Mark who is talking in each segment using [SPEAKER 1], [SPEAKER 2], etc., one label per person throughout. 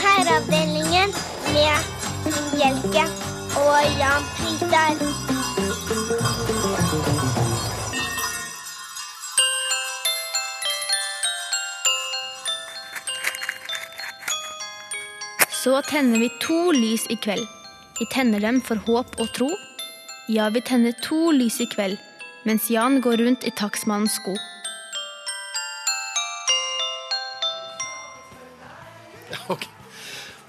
[SPEAKER 1] Herreavdelingen med Finn Bjelke og Jan Fritar.
[SPEAKER 2] Så tenner vi to lys i kveld. Vi tenner dem for håp og tro. Ja, vi tenner to lys i kveld, mens Jan går rundt i takstmannens sko.
[SPEAKER 3] Ok.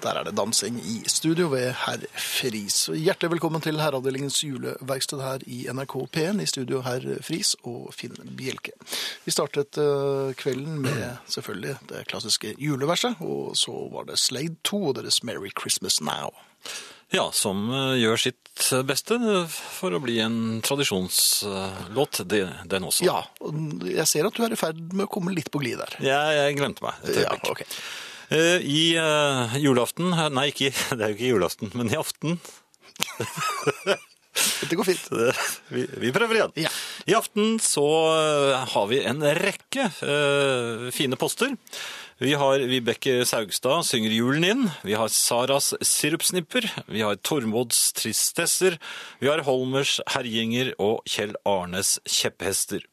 [SPEAKER 3] Der er det dansing i studio ved herr Friis. Hjertelig velkommen til Herreavdelingens juleverksted her i NRK P1. I studio herr Friis og Finn Bjelke. Vi startet eh, kvelden med selvfølgelig det klassiske juleverset, og så var det Slade 2 og deres Merry Christmas Now.
[SPEAKER 4] Ja, som eh, gjør sitt beste for å bli en tradisjonslåt, det, den også.
[SPEAKER 3] Ja, jeg ser at du er i ferd med å komme litt på glid der.
[SPEAKER 4] Ja, jeg glemte meg et
[SPEAKER 3] Ja,
[SPEAKER 4] øyeblikk.
[SPEAKER 3] ok.
[SPEAKER 4] Eh, I uh, julaften, nei ikke, det er jo ikke julaften, men i aften,
[SPEAKER 3] Det går fint.
[SPEAKER 4] vi, vi prøver igjen.
[SPEAKER 3] Ja.
[SPEAKER 4] I aften så eh, har vi en rekke uh, fine poster. Vi har Vibeke Saugstad synger julen inn. Vi har Saras sirupsnipper. Vi har Tormods tristesser. Vi har Holmers herjinger og Kjell Arnes kjepphester.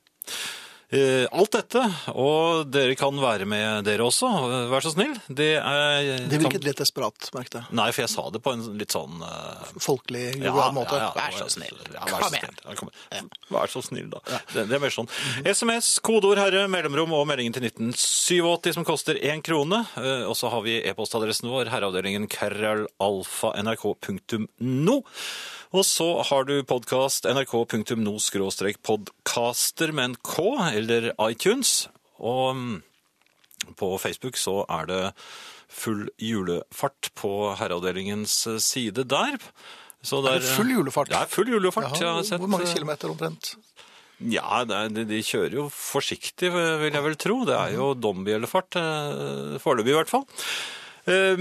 [SPEAKER 4] Eh, alt dette, og dere kan være med dere også, vær så snill. Det er
[SPEAKER 3] Det virket litt desperat, merket jeg.
[SPEAKER 4] Nei, for jeg sa det på en litt sånn uh...
[SPEAKER 3] Folkelig,
[SPEAKER 4] ja,
[SPEAKER 3] måte.
[SPEAKER 4] ja, ja,
[SPEAKER 3] Vær så snill.
[SPEAKER 4] Ja, vær
[SPEAKER 3] Kom
[SPEAKER 4] så
[SPEAKER 3] igjen.
[SPEAKER 4] snill. Ja. Vær så snill, da. Det, det er mer sånn. SMS, kodeord herre, mellomrom og meldingen til 1987 som koster én krone. Eh, Og så har vi e-postadressen vår, herreavdelingen krøllalfa.nrk.no. Og så har du podkast nrk.no-podcaster med en K, eller iTunes. Og mm, på Facebook så er det full julefart på herreavdelingens side der. Så
[SPEAKER 3] Er det full julefart?
[SPEAKER 4] Ja, full julefart.
[SPEAKER 3] Jaha,
[SPEAKER 4] jeg har sett,
[SPEAKER 3] Hvor mange
[SPEAKER 4] eh,
[SPEAKER 3] kilometer omtrent?
[SPEAKER 4] Ja, er, de, de kjører jo forsiktig, vil jeg vel tro. Det er jo dombjellefart, eh, foreløpig i hvert fall. Eh,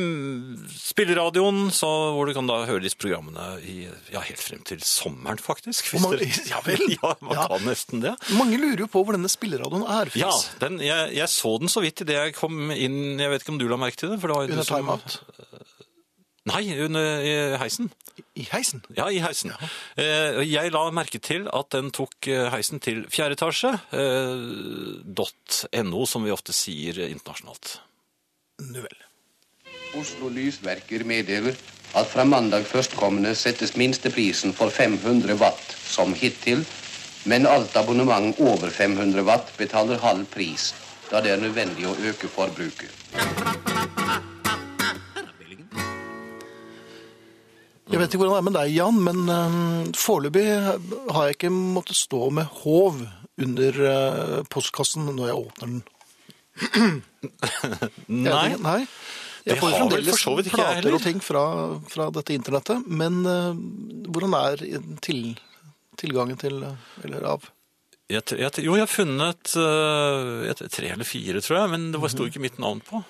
[SPEAKER 4] Spilleradioen, hvor du kan da høre disse programmene i, ja, helt frem til sommeren, faktisk.
[SPEAKER 3] Mange- ja vel.
[SPEAKER 4] Ja, man
[SPEAKER 3] Ja.
[SPEAKER 4] kan nesten det.
[SPEAKER 3] Mange lurer jo på hvor denne spilleradioen er.
[SPEAKER 4] Ja, den, jeg, jeg så den så vidt idet jeg kom inn. Jeg vet ikke om du la merke til det? For det var
[SPEAKER 3] Under
[SPEAKER 4] som-
[SPEAKER 3] timeout.
[SPEAKER 4] Nei, under i heisen.
[SPEAKER 3] I heisen.
[SPEAKER 4] Ja, i heisen. Eh, Jeg la merke til at den tok eh, heisen til fjerde etasje. eh, .no, som vi ofte sier internasjonalt.
[SPEAKER 3] Nu vel.
[SPEAKER 5] Oslo Lysverker meddeler at fra mandag førstkommende settes minsteprisen for 500 watt som hittil, men alt abonnement over 500 watt betaler halv pris, da det er nødvendig å øke forbruket.
[SPEAKER 3] Jeg vet ikke hvordan det er med deg, Jan, men uh, foreløpig har jeg ikke måttet stå med håv under eh, postkassen når jeg åpner den.
[SPEAKER 4] Nei,
[SPEAKER 3] Nei. Jeg får jo fremdeles plater og ting fra, fra dette internettet, men uh, hvordan er til, tilgangen til, eh, eller av?
[SPEAKER 4] jeg, jeg, jo, jeg har funnet uh, jeg, tre eller fire, tror jeg, men det var- sto ikke mitt navn på.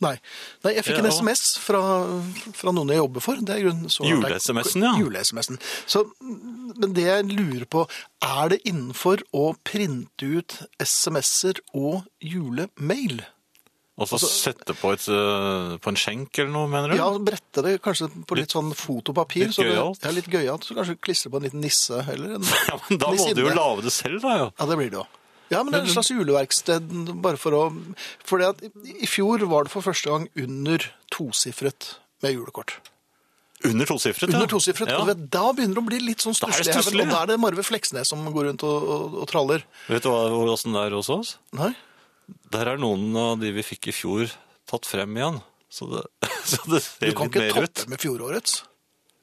[SPEAKER 3] Nei. Nei, jeg fikk en SMS fra, fra noen jeg jobber for.
[SPEAKER 4] Jule-SMS-en, ja.
[SPEAKER 3] Jule-SMS-en. Men det jeg lurer på, er det innenfor å printe ut SMS-er og julemail?
[SPEAKER 4] Og så
[SPEAKER 3] Altså-
[SPEAKER 4] sette på, et, eh, på en skjenk eller noe, mener du?
[SPEAKER 3] Ja, brette det kanskje på litt sånn fotopapir.
[SPEAKER 4] litt
[SPEAKER 3] så det-
[SPEAKER 4] gøyalt.
[SPEAKER 3] Ja, litt gøyalt. Så kanskje klistre på en liten nisse eller en
[SPEAKER 4] Ja, men da må du jo lage det selv, da. jo.
[SPEAKER 3] Ja, det blir det jo. Ja, men det er et slags juleverksted, bare for å... For at i fjor var det for første gang under tosifret med julekort.
[SPEAKER 4] Under tosifret, ja.
[SPEAKER 3] Under tosifret,
[SPEAKER 4] Ja.
[SPEAKER 3] og da begynner det å bli litt sånn
[SPEAKER 4] er
[SPEAKER 3] stusslig. Og da
[SPEAKER 4] ja.
[SPEAKER 3] er det Marve Fleksnes som går rundt og, og, og traller.
[SPEAKER 4] Vet du hva- hvordan det er hos oss?
[SPEAKER 3] Nei?
[SPEAKER 4] Der er noen av de vi fikk i fjor tatt frem igjen. Så det, så det ser
[SPEAKER 3] Du kan
[SPEAKER 4] litt
[SPEAKER 3] ikke
[SPEAKER 4] mer ut.
[SPEAKER 3] toppe med fjorårets.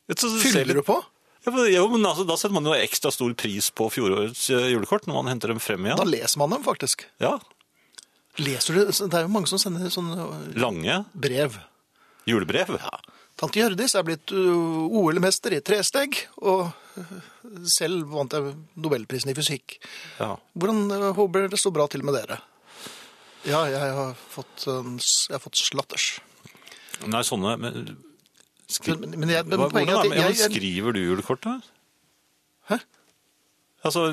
[SPEAKER 4] Vet du, så det
[SPEAKER 3] Fyller
[SPEAKER 4] litt-
[SPEAKER 3] du på?
[SPEAKER 4] Ja, men- altså, Da setter man jo ekstra stor pris på fjorårets eh, julekort når man henter dem frem igjen.
[SPEAKER 3] Da leser man dem faktisk.
[SPEAKER 4] Ja,
[SPEAKER 3] Leser du? Det er jo mange som sender sånne
[SPEAKER 4] Lange
[SPEAKER 3] brev.
[SPEAKER 4] julebrev. Ja.
[SPEAKER 3] Tante Hjørdis er blitt uh, OL-mester i tresteg, og selv vant jeg Nobelprisen i fysikk.
[SPEAKER 4] Ja.
[SPEAKER 3] Hvordan håper det står bra til med dere? Ja, jeg har fått, um, jeg har fått slatters.
[SPEAKER 4] Nei, sånne men, skri...
[SPEAKER 3] Men, men, jeg, men
[SPEAKER 4] Hva- hvordan
[SPEAKER 3] er jeg, jeg,
[SPEAKER 4] Skriver du julekortet?
[SPEAKER 3] Hæ?
[SPEAKER 4] Altså,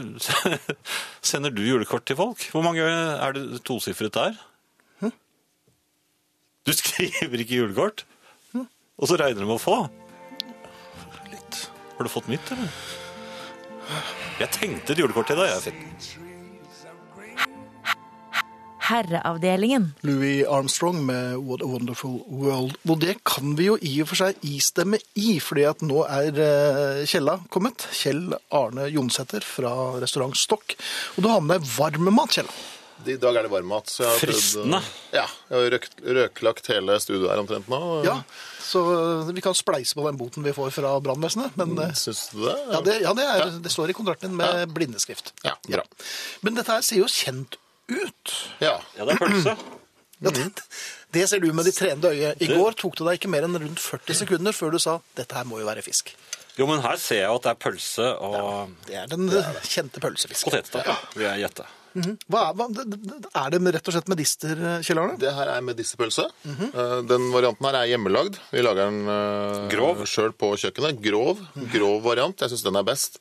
[SPEAKER 4] sender du julekort til folk? Hvor mange er det tosifret der? Du skriver ikke julekort? Og så regner du med å få?
[SPEAKER 3] Litt.
[SPEAKER 4] Har du fått mitt, eller? Jeg tenkte et julekort til deg. Jeg fikk.
[SPEAKER 6] Herreavdelingen.
[SPEAKER 3] Louis Armstrong med What a Wonderful World. Og det kan vi jo i og for seg istemme i, fordi at nå er eh, Kjella kommet. Kjell Arne Jonsæter fra restaurant Stokk. Og du har med deg varmmat, Kjella.
[SPEAKER 7] I dag er det har prøvd-
[SPEAKER 4] Fristende.
[SPEAKER 7] Ja. Jeg har røk, røklagt hele studioet her omtrent nå.
[SPEAKER 3] Ja, så vi kan spleise på den boten vi får fra brannvesenet. Men eh,
[SPEAKER 7] Syns du det?
[SPEAKER 3] ja, det, ja, det, er, det står i kontrakten med blindeskrift.
[SPEAKER 7] Ja, bra.
[SPEAKER 3] Men dette her ser jo kjent ut.
[SPEAKER 7] Ja.
[SPEAKER 4] Ja, det er pølse.
[SPEAKER 3] Ja, det, det ser du med ditt trenende øye. I går tok det deg ikke mer enn rundt 40 sekunder før du sa dette her må jo være fisk.
[SPEAKER 4] Jo, men her ser jeg at det er pølse og
[SPEAKER 3] Det er den eh, kjente pølsefisken.
[SPEAKER 4] potetstappe, vil jeg gjette.
[SPEAKER 3] Hva er, hva, det- det- er det rett og slett medister, Kjell Arne?
[SPEAKER 7] Det her er medisterpølse. Eh, Den varianten her er hjemmelagd. Vi lager den uh, sjøl på kjøkkenet. Grov. Grov variant. Jeg syns den er best.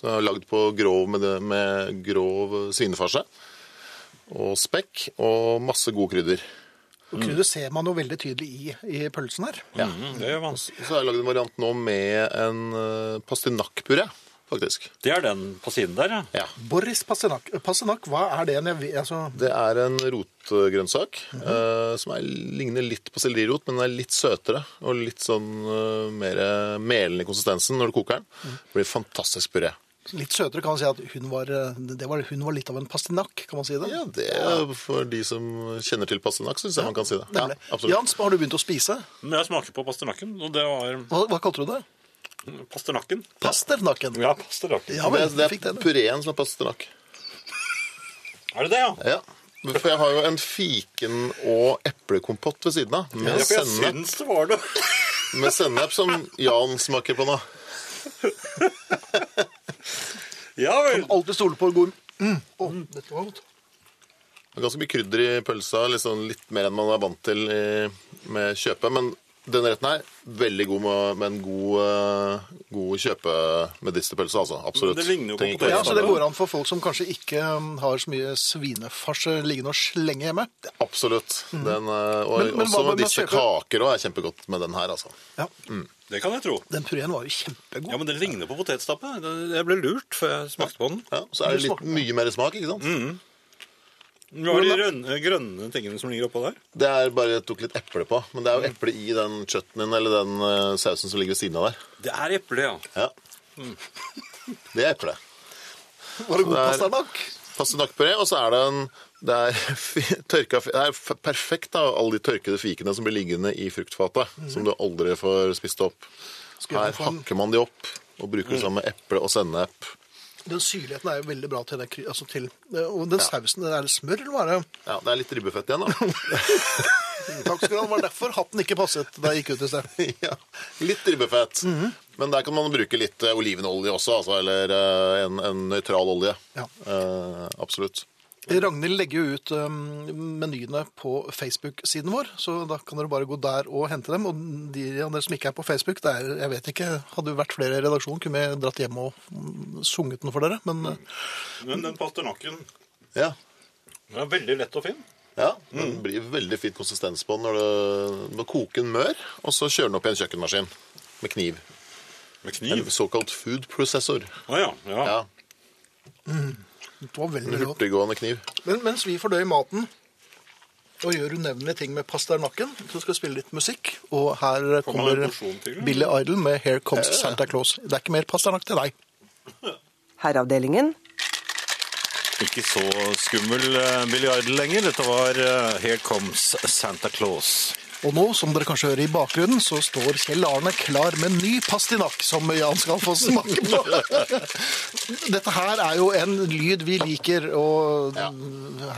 [SPEAKER 7] Så lagd på grov med, det, med grov svinefarse. Og spekk og masse gode krydder.
[SPEAKER 3] Og Krydder ser man jo veldig tydelig i, i pølsen her.
[SPEAKER 4] Mhm, det gjør man.
[SPEAKER 7] Så har jeg lagd en variant nå med en uh, pastinakkpuré, faktisk.
[SPEAKER 4] Det er den på siden der, ja.
[SPEAKER 7] Ja.
[SPEAKER 3] Boris pastinak. Pastinak, hva er det? Altså,
[SPEAKER 7] Det er en rotgrønnsak eh, som er, ligner litt på sellerirot, men den er litt søtere og litt sånn uh, mer melende i konsistensen når du koker den. Det blir fantastisk puré.
[SPEAKER 3] Litt søtere kan man si at hun var, eh, det var, hun var litt av en pastinakk, kan man si det?
[SPEAKER 7] Ja, det er for de som kjenner til pastinakk, syns jeg man kan si det. Ja, absolutt.
[SPEAKER 3] Jans, har du begynt å spise?
[SPEAKER 4] Men jeg smaker på pastinakken, og det var
[SPEAKER 3] Hva, hva kalte du det?
[SPEAKER 4] pasternakken.
[SPEAKER 3] Pasternakken.
[SPEAKER 4] Ja, pasternakken.
[SPEAKER 3] Ja,
[SPEAKER 7] det, er-
[SPEAKER 3] du
[SPEAKER 7] det er
[SPEAKER 3] det.
[SPEAKER 7] pureen som er pastinakk.
[SPEAKER 4] Er det det, ja?
[SPEAKER 7] Ja. For jeg har jo en fiken- og eplekompott ved siden av. Med
[SPEAKER 4] Ja, for jeg
[SPEAKER 7] sennep,
[SPEAKER 4] syns det var det.
[SPEAKER 7] med sennep som Jan smaker på nå.
[SPEAKER 4] Ja vel.
[SPEAKER 3] Alltid stole på god mm. Å, dette var godt.
[SPEAKER 7] Det er ganske mye krydder i pølsa, liksom litt mer enn man er vant til i, med kjøpet. Men denne retten her, veldig god med, med en god, eh, god kjøpemedisterpølse, altså. Absolutt.
[SPEAKER 4] Men det ligner jo på
[SPEAKER 3] Ja, så det går an for folk som kanskje ikke um, har så mye svinefarse liggende og slenge hjemme.
[SPEAKER 7] Absolutt. Den, eh, og
[SPEAKER 3] Men- men
[SPEAKER 7] også
[SPEAKER 3] hva med
[SPEAKER 7] disse kaker òg er kjempegodt med den her, altså.
[SPEAKER 3] Ja.
[SPEAKER 4] Det kan jeg tro.
[SPEAKER 3] Den pureen var jo kjempegod.
[SPEAKER 4] Ja, men det ligner på potetstappe. Det- Jeg ble lurt før jeg smakte på den.
[SPEAKER 7] Ja, så er det litt mye mer smak, ikke sant?
[SPEAKER 3] Mm.
[SPEAKER 4] Hva er de grønne, grønne tingene som ligger oppå der?
[SPEAKER 7] Det er bare jeg tok litt eple på. Men det er jo eple i den chutneyen eller den eh, sausen som ligger ved siden av der.
[SPEAKER 4] Det er eple, ja.
[SPEAKER 7] Ja. Det er eple.
[SPEAKER 3] Var det god
[SPEAKER 7] pastanakk?
[SPEAKER 3] pasternak?
[SPEAKER 7] Pastinakkpuré, og så er det en det er, tørka, det er perfekt da, alle de tørkede fikene som blir liggende i fruktfatet, som du aldri får spist opp. Her hakker man de opp og bruker det sammen med eple og sennep.
[SPEAKER 3] Den syrligheten er jo veldig bra til den, Altså til, og den sausen, den er det smør, eller hva er det?
[SPEAKER 7] Ja, det er litt ribbefett igjen, da.
[SPEAKER 3] Takk skal du ha. Det var derfor hatten ikke passet da jeg gikk ut i sted.
[SPEAKER 7] ja, litt ribbefett.
[SPEAKER 3] Mhm.
[SPEAKER 7] Men der kan man bruke litt eh, olivenolje også, altså, eller eh, en, en nøytral olje.
[SPEAKER 3] Ja.
[SPEAKER 7] Eh, absolutt.
[SPEAKER 3] Ragnhild legger jo ut um, menyene på Facebook-siden vår, så da kan dere bare gå der og hente dem. Og de av dere som ikke er på Facebook, det er, jeg vet ikke, hadde jo vært flere i redaksjonen, kunne vi dratt hjem og mm, sunget den for dere, men uh,
[SPEAKER 4] Men den pasternakken
[SPEAKER 7] Ja.
[SPEAKER 4] den er veldig lett og fin.
[SPEAKER 7] Ja, Det blir veldig fin konsistens på den når du må koke den mør, og så kjøre den opp i en kjøkkenmaskin med kniv.
[SPEAKER 4] Med
[SPEAKER 7] En såkalt food processor.
[SPEAKER 4] Å ja. ja.
[SPEAKER 7] Ja,
[SPEAKER 3] det var veldig godt.
[SPEAKER 7] hurtiggående kniv.
[SPEAKER 3] Men mens vi fordøyer maten og gjør unevnelige ting med pasternakken, så skal vi spille litt musikk. Og her kommer? Billy Idol med 'Here Comes Santa Claus'. Det er ikke mer pasternakk til deg.
[SPEAKER 6] Herreavdelingen.
[SPEAKER 4] Ikke så skummel eh, Billy Idol lenger. Dette var eh, Here Comes Santa Claus.
[SPEAKER 3] Og nå, som dere kanskje hører i bakgrunnen, så står Kjell Arne klar med en ny pastinakk som Jan skal få smake på. Dette her er jo en lyd vi liker, og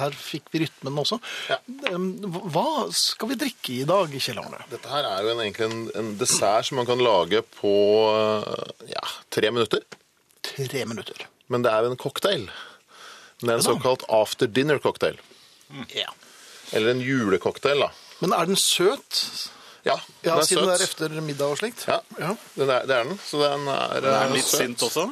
[SPEAKER 3] her fikk vi rytmen også. Ja. Hva skal vi drikke i dag, Kjell Arne?
[SPEAKER 7] Dette her er jo en, egentlig en, en dessert som man kan lage på ja, tre minutter.
[SPEAKER 3] Tre minutter.
[SPEAKER 7] Men det er jo en cocktail. Det er en såkalt after dinner cocktail.
[SPEAKER 3] Ja.
[SPEAKER 7] Eller en julecocktail, da.
[SPEAKER 3] Men er den søt?
[SPEAKER 7] Ja,
[SPEAKER 3] Ja,
[SPEAKER 7] den er
[SPEAKER 3] siden det er
[SPEAKER 7] etter
[SPEAKER 3] efter middag og slikt?
[SPEAKER 7] Ja,
[SPEAKER 3] Ja.
[SPEAKER 7] Den er, det er den. Så den er,
[SPEAKER 4] Er
[SPEAKER 7] eh,
[SPEAKER 4] den litt
[SPEAKER 7] søt.
[SPEAKER 4] sint også?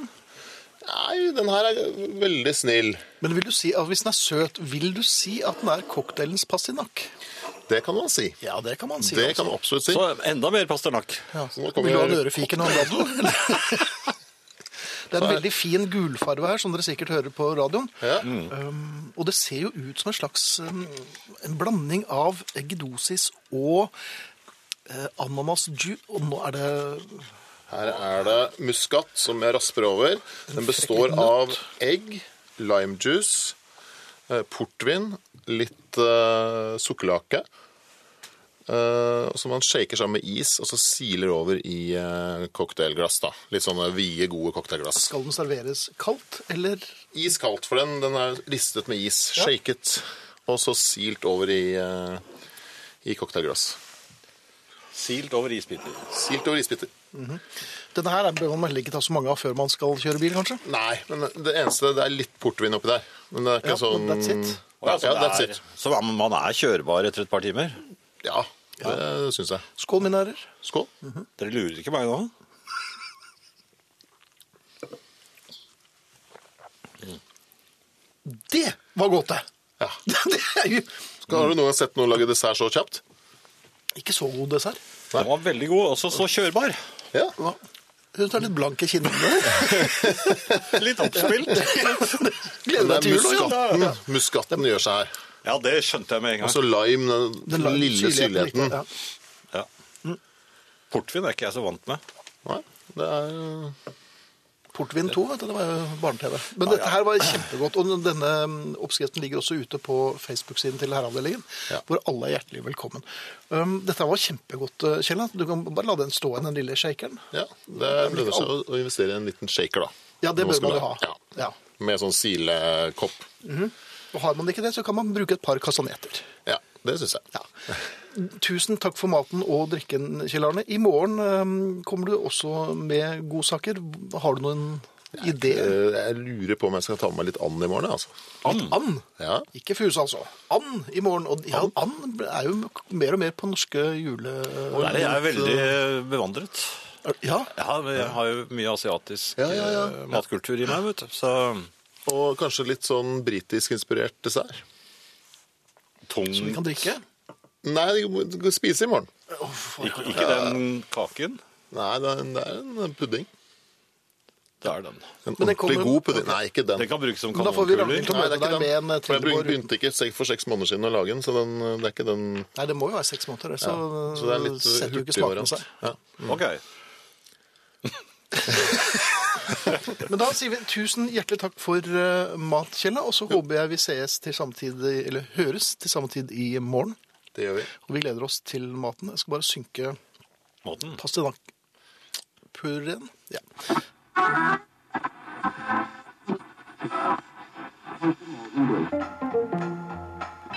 [SPEAKER 7] Nei, den her er veldig snill.
[SPEAKER 3] Men vil du si, at hvis den er søt, vil du si at den er cocktailens pastinakk?
[SPEAKER 7] Det kan man si.
[SPEAKER 3] Ja, det kan man si.
[SPEAKER 7] Det
[SPEAKER 3] også.
[SPEAKER 7] kan man absolutt si.
[SPEAKER 4] Så enda mer pastinakk.
[SPEAKER 3] Ja.
[SPEAKER 7] Så nå kommer-
[SPEAKER 3] Vil du ha en ørefiken og en dadel? Det er en veldig fin gulfarve her, som dere sikkert hører på radioen.
[SPEAKER 7] Ja.
[SPEAKER 3] Um, og det ser jo ut som en slags um, en blanding av eggedosis og uh, ananasjuice. Og nå er det
[SPEAKER 7] Her er det muskat som jeg rasper over. Den består av egg, limejuice, eh, portvin, litt uh, sukkerlake. Eh, som man shaker sammen med is, og så siler over i eh, cocktailglass. da. Litt sånne vide, gode cocktailglass.
[SPEAKER 3] Skal den serveres kaldt, eller
[SPEAKER 7] Iskaldt, for den, den er ristet med is. Shaket. Og så silt over i, eh, i cocktailglass.
[SPEAKER 4] Silt over isbiter.
[SPEAKER 7] Silt over isbiter.
[SPEAKER 3] Denne her bør man heller ikke ta så mange av før man skal kjøre bil, kanskje?
[SPEAKER 7] Nei, men det eneste det er litt portvin oppi der. Men det er ikke
[SPEAKER 3] Ja,
[SPEAKER 7] sånn
[SPEAKER 3] that's it.
[SPEAKER 7] Ja,
[SPEAKER 4] Altså,
[SPEAKER 7] ja, that's
[SPEAKER 4] er-
[SPEAKER 7] it.
[SPEAKER 4] Så man man er kjørbar etter et par timer.
[SPEAKER 7] Ja, det syns jeg.
[SPEAKER 3] Skål, mine herrer.
[SPEAKER 7] Skål.
[SPEAKER 4] Dere lurer ikke meg nå?
[SPEAKER 3] Det var godt, det!
[SPEAKER 7] Ja.
[SPEAKER 3] Det er jo
[SPEAKER 7] Skal, har du noen gang sett noen lage dessert så kjapt?
[SPEAKER 3] ikke så god dessert.
[SPEAKER 4] Den var veldig god, også så kjørbar.
[SPEAKER 7] Ja.
[SPEAKER 3] Hva? Hun er litt blank i kinnene.
[SPEAKER 4] Litt oppspilt.
[SPEAKER 3] Gleder deg
[SPEAKER 7] er
[SPEAKER 3] til jul. ja.
[SPEAKER 7] muskatten gjør seg her.
[SPEAKER 4] Ja, det skjønte jeg med en
[SPEAKER 7] Og
[SPEAKER 4] gang.
[SPEAKER 7] så lime, den,
[SPEAKER 3] Den lime,
[SPEAKER 7] lille syrligheten.
[SPEAKER 3] Ja.
[SPEAKER 4] Ja. Portvin er ikke jeg så vant med.
[SPEAKER 7] Nei, det er eh,
[SPEAKER 3] Portvin 2, vet du, det var jo barne-TV. Men dette her var kjempegodt. Og denne mm, oppskriften ligger også ute på Facebook-siden til Herreavdelingen,
[SPEAKER 7] Ja.
[SPEAKER 3] hvor alle er hjertelig velkommen. Um, dette var kjempegodt, uh, Kjell. Du kan bare la den stå igjen, den lille shakeren.
[SPEAKER 7] Ja, det lønner seg å, å investere i en liten shaker, da.
[SPEAKER 3] Ja, det bør man jo ha.
[SPEAKER 7] Ja.
[SPEAKER 3] Ja.
[SPEAKER 7] Med sånn silekopp.
[SPEAKER 3] Og har man ikke det, så kan man bruke et par kasaneter.
[SPEAKER 7] Ja, det syns jeg.
[SPEAKER 3] Ja. Tusen takk for maten og drikken, Kjell Arne. I morgen um, kommer du også med godsaker. Har du noen idé?
[SPEAKER 7] Eh, Jeg lurer på om jeg skal ta med meg litt and i morgen. altså.
[SPEAKER 3] Litt and?
[SPEAKER 7] Ja.
[SPEAKER 3] Ikke fuse, altså. And i morgen. Og ja, and er jo mer og mer på norske jule...
[SPEAKER 4] Der er jeg veldig bevandret.
[SPEAKER 3] Ja,
[SPEAKER 4] Ja, jeg har jo mye asiatisk
[SPEAKER 7] Ja, ja, ja.
[SPEAKER 4] eh, matkultur i meg, vet du. Så
[SPEAKER 7] Og kanskje litt sånn britisk inspirert dessert.
[SPEAKER 4] tung
[SPEAKER 3] som vi kan drikke.
[SPEAKER 7] Nei, du kan spise i morgen.
[SPEAKER 4] Ikke, ikke den kaken.
[SPEAKER 7] Nei, det er en, det er en pudding.
[SPEAKER 4] Det er den.
[SPEAKER 7] En
[SPEAKER 3] Men
[SPEAKER 7] ordentlig
[SPEAKER 3] kommer-
[SPEAKER 7] god pudding. Nei, ikke den.
[SPEAKER 4] Den kan brukes som
[SPEAKER 3] Men da får vi
[SPEAKER 4] kanonkuler.
[SPEAKER 7] Nei, det er ikke den. For jeg begynte ikke for seks måneder siden å lage den, så den, det er ikke den
[SPEAKER 3] Nei, det må jo være seks måneder, så,
[SPEAKER 7] Så det er litt
[SPEAKER 3] setter jo ikke smaken seg.
[SPEAKER 7] Ja.
[SPEAKER 4] Ok.
[SPEAKER 3] Men da sier vi tusen hjertelig takk for uh, matkjelda, og så håper jeg vi sees til samtid, eller høres til samme tid i morgen.
[SPEAKER 7] Det gjør vi.
[SPEAKER 3] Og vi gleder oss til maten. Jeg skal bare synke
[SPEAKER 4] maten.
[SPEAKER 3] pastinakkpureen. Ja.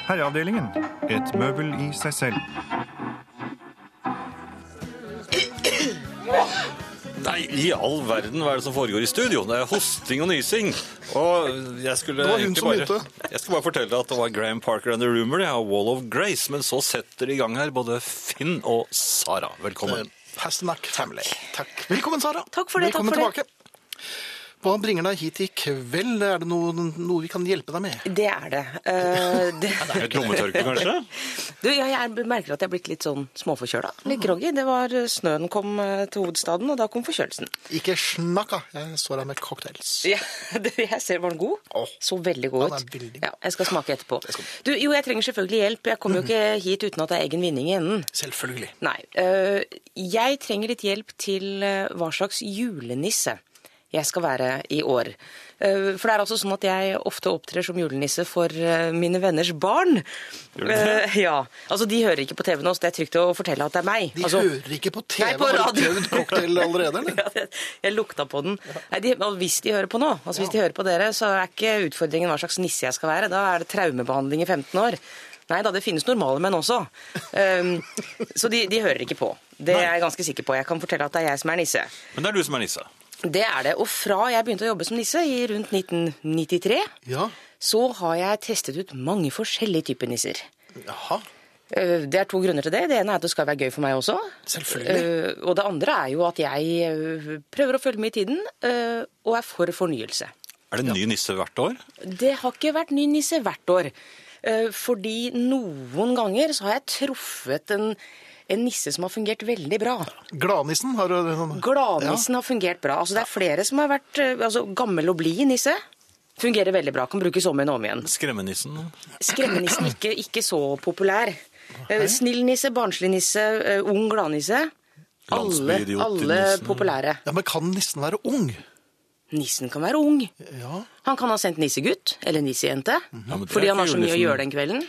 [SPEAKER 8] Herreavdelingen. Et møbel i seg selv.
[SPEAKER 4] Nei, i all verden, hva er det som foregår i studio? Det er hosting og nysing. Og jeg skulle
[SPEAKER 3] Det var hun som
[SPEAKER 4] bare,
[SPEAKER 3] begynte.
[SPEAKER 4] jeg skulle bare fortelle at det var Graham Parker and the Rumor, ja, Wall of Grace, men så setter de i gang her både Finn og Sara. Velkommen.
[SPEAKER 3] Pasternak Family. Takk. Velkommen, Sara.
[SPEAKER 6] Takk for det,
[SPEAKER 3] Velkommen
[SPEAKER 6] takk for
[SPEAKER 3] tilbake. Hva bringer deg hit i kveld? Er det noe, noe vi kan hjelpe deg med?
[SPEAKER 6] Det er det. Uh, det...
[SPEAKER 4] Et lommetørkle, kanskje?
[SPEAKER 6] Du, ja, jeg merker at jeg er blitt litt sånn småforkjøla. Litt groggy. Det var Snøen kom eh, til hovedstaden, og da kom forkjølelsen.
[SPEAKER 3] Ikke snakka. Jeg står her med cocktails.
[SPEAKER 6] Ja, det, jeg ser, Var den god?
[SPEAKER 3] Oh.
[SPEAKER 6] Så veldig god ut.
[SPEAKER 3] er veldig.
[SPEAKER 6] Ja, jeg skal smake etterpå. Du, jo, jeg trenger selvfølgelig hjelp. Jeg kommer jo ikke hit uten at det er egen vinning i enden.
[SPEAKER 3] Selvfølgelig.
[SPEAKER 6] Nei. Uh, jeg trenger litt hjelp til hva slags julenisse jeg skal være i år. Øh, For det er altså sånn at jeg ofte opptrer som julenisse for øh, mine venners barn. Øh, ja, altså De hører ikke på TV nå, så det er trygt å fortelle at det er meg.
[SPEAKER 3] De
[SPEAKER 6] altså,
[SPEAKER 3] hører ikke på TV.
[SPEAKER 6] Nei, på
[SPEAKER 3] Har du prøvd cocktail allerede, eller?
[SPEAKER 6] Ja, jeg, jeg lukta på den. Nei, de, og hvis de hører på nå, altså hvis de hører på dere, så er ikke utfordringen hva slags nisse jeg skal være. Da er det traumebehandling i 15 år. Nei da, det finnes normale menn også. Um, så de, de hører ikke på. Det er jeg ganske sikker på. Jeg kan fortelle at det er jeg som er nisse.
[SPEAKER 4] Men det er du som er nisse.
[SPEAKER 6] Det er det. Og fra jeg begynte å jobbe som nisse i rundt 1993,
[SPEAKER 3] Ja.
[SPEAKER 6] så har jeg testet ut mange forskjellige typer nisser.
[SPEAKER 3] Jaha.
[SPEAKER 6] Eh, Det er to grunner til det. Det ene er at det skal være gøy for meg også.
[SPEAKER 3] Selvfølgelig.
[SPEAKER 6] Eh, Og det andre er jo at jeg eh, prøver å følge med i tiden, eh, og er for fornyelse.
[SPEAKER 4] Er det ny nisse hvert år?
[SPEAKER 6] Det har ikke vært ny nisse hvert år. Eh, Fordi noen ganger så har jeg truffet en, en nisse som har fungert veldig bra.
[SPEAKER 3] Gladnissen har
[SPEAKER 6] Gladnissen ja. Har fungert bra. Altså Det er flere som har vært eh, altså, gammel og blid nisse. Fungerer veldig bra. Kan brukes om igjen og om igjen.
[SPEAKER 4] Skremmenissen?
[SPEAKER 6] Skremmenissen ikke, ikke så populær. Eh, Snill nisse, barnslig nisse, eh, ung gladnisse. Alle, alle populære.
[SPEAKER 3] Ja, Men kan nissen være ung?
[SPEAKER 6] Nissen kan være ung.
[SPEAKER 3] Ja.
[SPEAKER 6] Han kan ha sendt nissegutt eller nissejente.
[SPEAKER 4] Ja,
[SPEAKER 6] fordi han har så mye å gjøre den kvelden.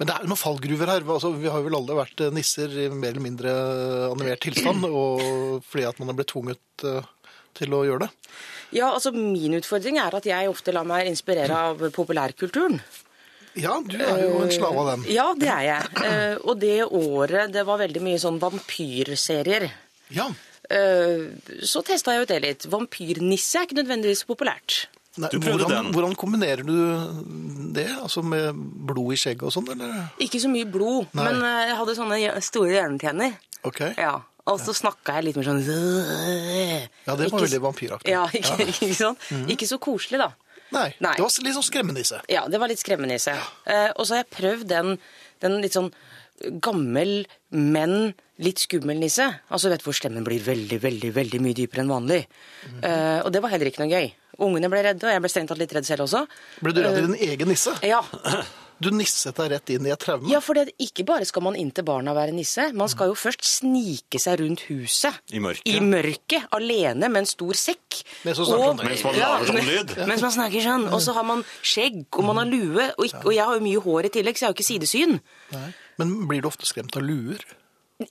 [SPEAKER 3] Men det er jo noen fallgruver her. Altså, vi har vel alle vært eh, nisser i mer eller mindre animert tilstand, og fordi at man er blitt tvunget eh, til å gjøre det.
[SPEAKER 6] Ja, altså Min utfordring er at jeg ofte lar meg inspirere av populærkulturen.
[SPEAKER 3] Ja, du er jo en slave av den.
[SPEAKER 6] Ja, det er jeg. Eh, og det året det var veldig mye sånn vampyrserier,
[SPEAKER 3] Ja.
[SPEAKER 6] eh, så testa jeg ut det litt. Vampyrnisse er ikke nødvendigvis populært.
[SPEAKER 3] Nei,
[SPEAKER 4] Du prøvde
[SPEAKER 3] hvordan,
[SPEAKER 4] den.
[SPEAKER 3] hvordan kombinerer du det? Altså med blod i skjegget og sånn, eller?
[SPEAKER 6] Ikke så mye blod,
[SPEAKER 3] Nei.
[SPEAKER 6] men eh, jeg hadde sånne store hjernetenner.
[SPEAKER 3] Okay.
[SPEAKER 6] Ja, Og så snakka jeg litt mer sånn
[SPEAKER 3] Ja, det var
[SPEAKER 6] Ikke-
[SPEAKER 3] veldig vampyraktig.
[SPEAKER 6] Ja, ikke, ikke sånn. Ikke så koselig, da.
[SPEAKER 3] Nei,
[SPEAKER 6] Nei.
[SPEAKER 3] det var litt sånn skremmenisse.
[SPEAKER 6] Ja, det var litt skremmenisse. Eh, og så har jeg prøvd den, den litt sånn gammel, men litt skummel nisse. Altså, vet du hvor stemmen blir veldig, veldig veldig mye dypere enn vanlig. Eh, og det var heller ikke noe gøy. Ungene ble redde, og jeg ble strengt tatt litt redd selv også.
[SPEAKER 3] Ble du redd i din egen nisse?
[SPEAKER 6] Ja,
[SPEAKER 3] Du nisset deg rett inn i et traume?
[SPEAKER 6] ja for det, ikke bare skal man inn til barna være nisse, man skal jo først snike seg rundt huset.
[SPEAKER 4] I mørket.
[SPEAKER 6] I mørket, alene med en stor sekk.
[SPEAKER 3] Mens man snakker om.
[SPEAKER 4] Mens man lager sånn lyd.
[SPEAKER 6] Mens man snakker sånn. Og så har man skjegg, og man har lue. Og, ikke, og jeg har jo mye hår i tillegg, så jeg har jo ikke sidesyn.
[SPEAKER 3] Nei. Men blir du ofte skremt av luer?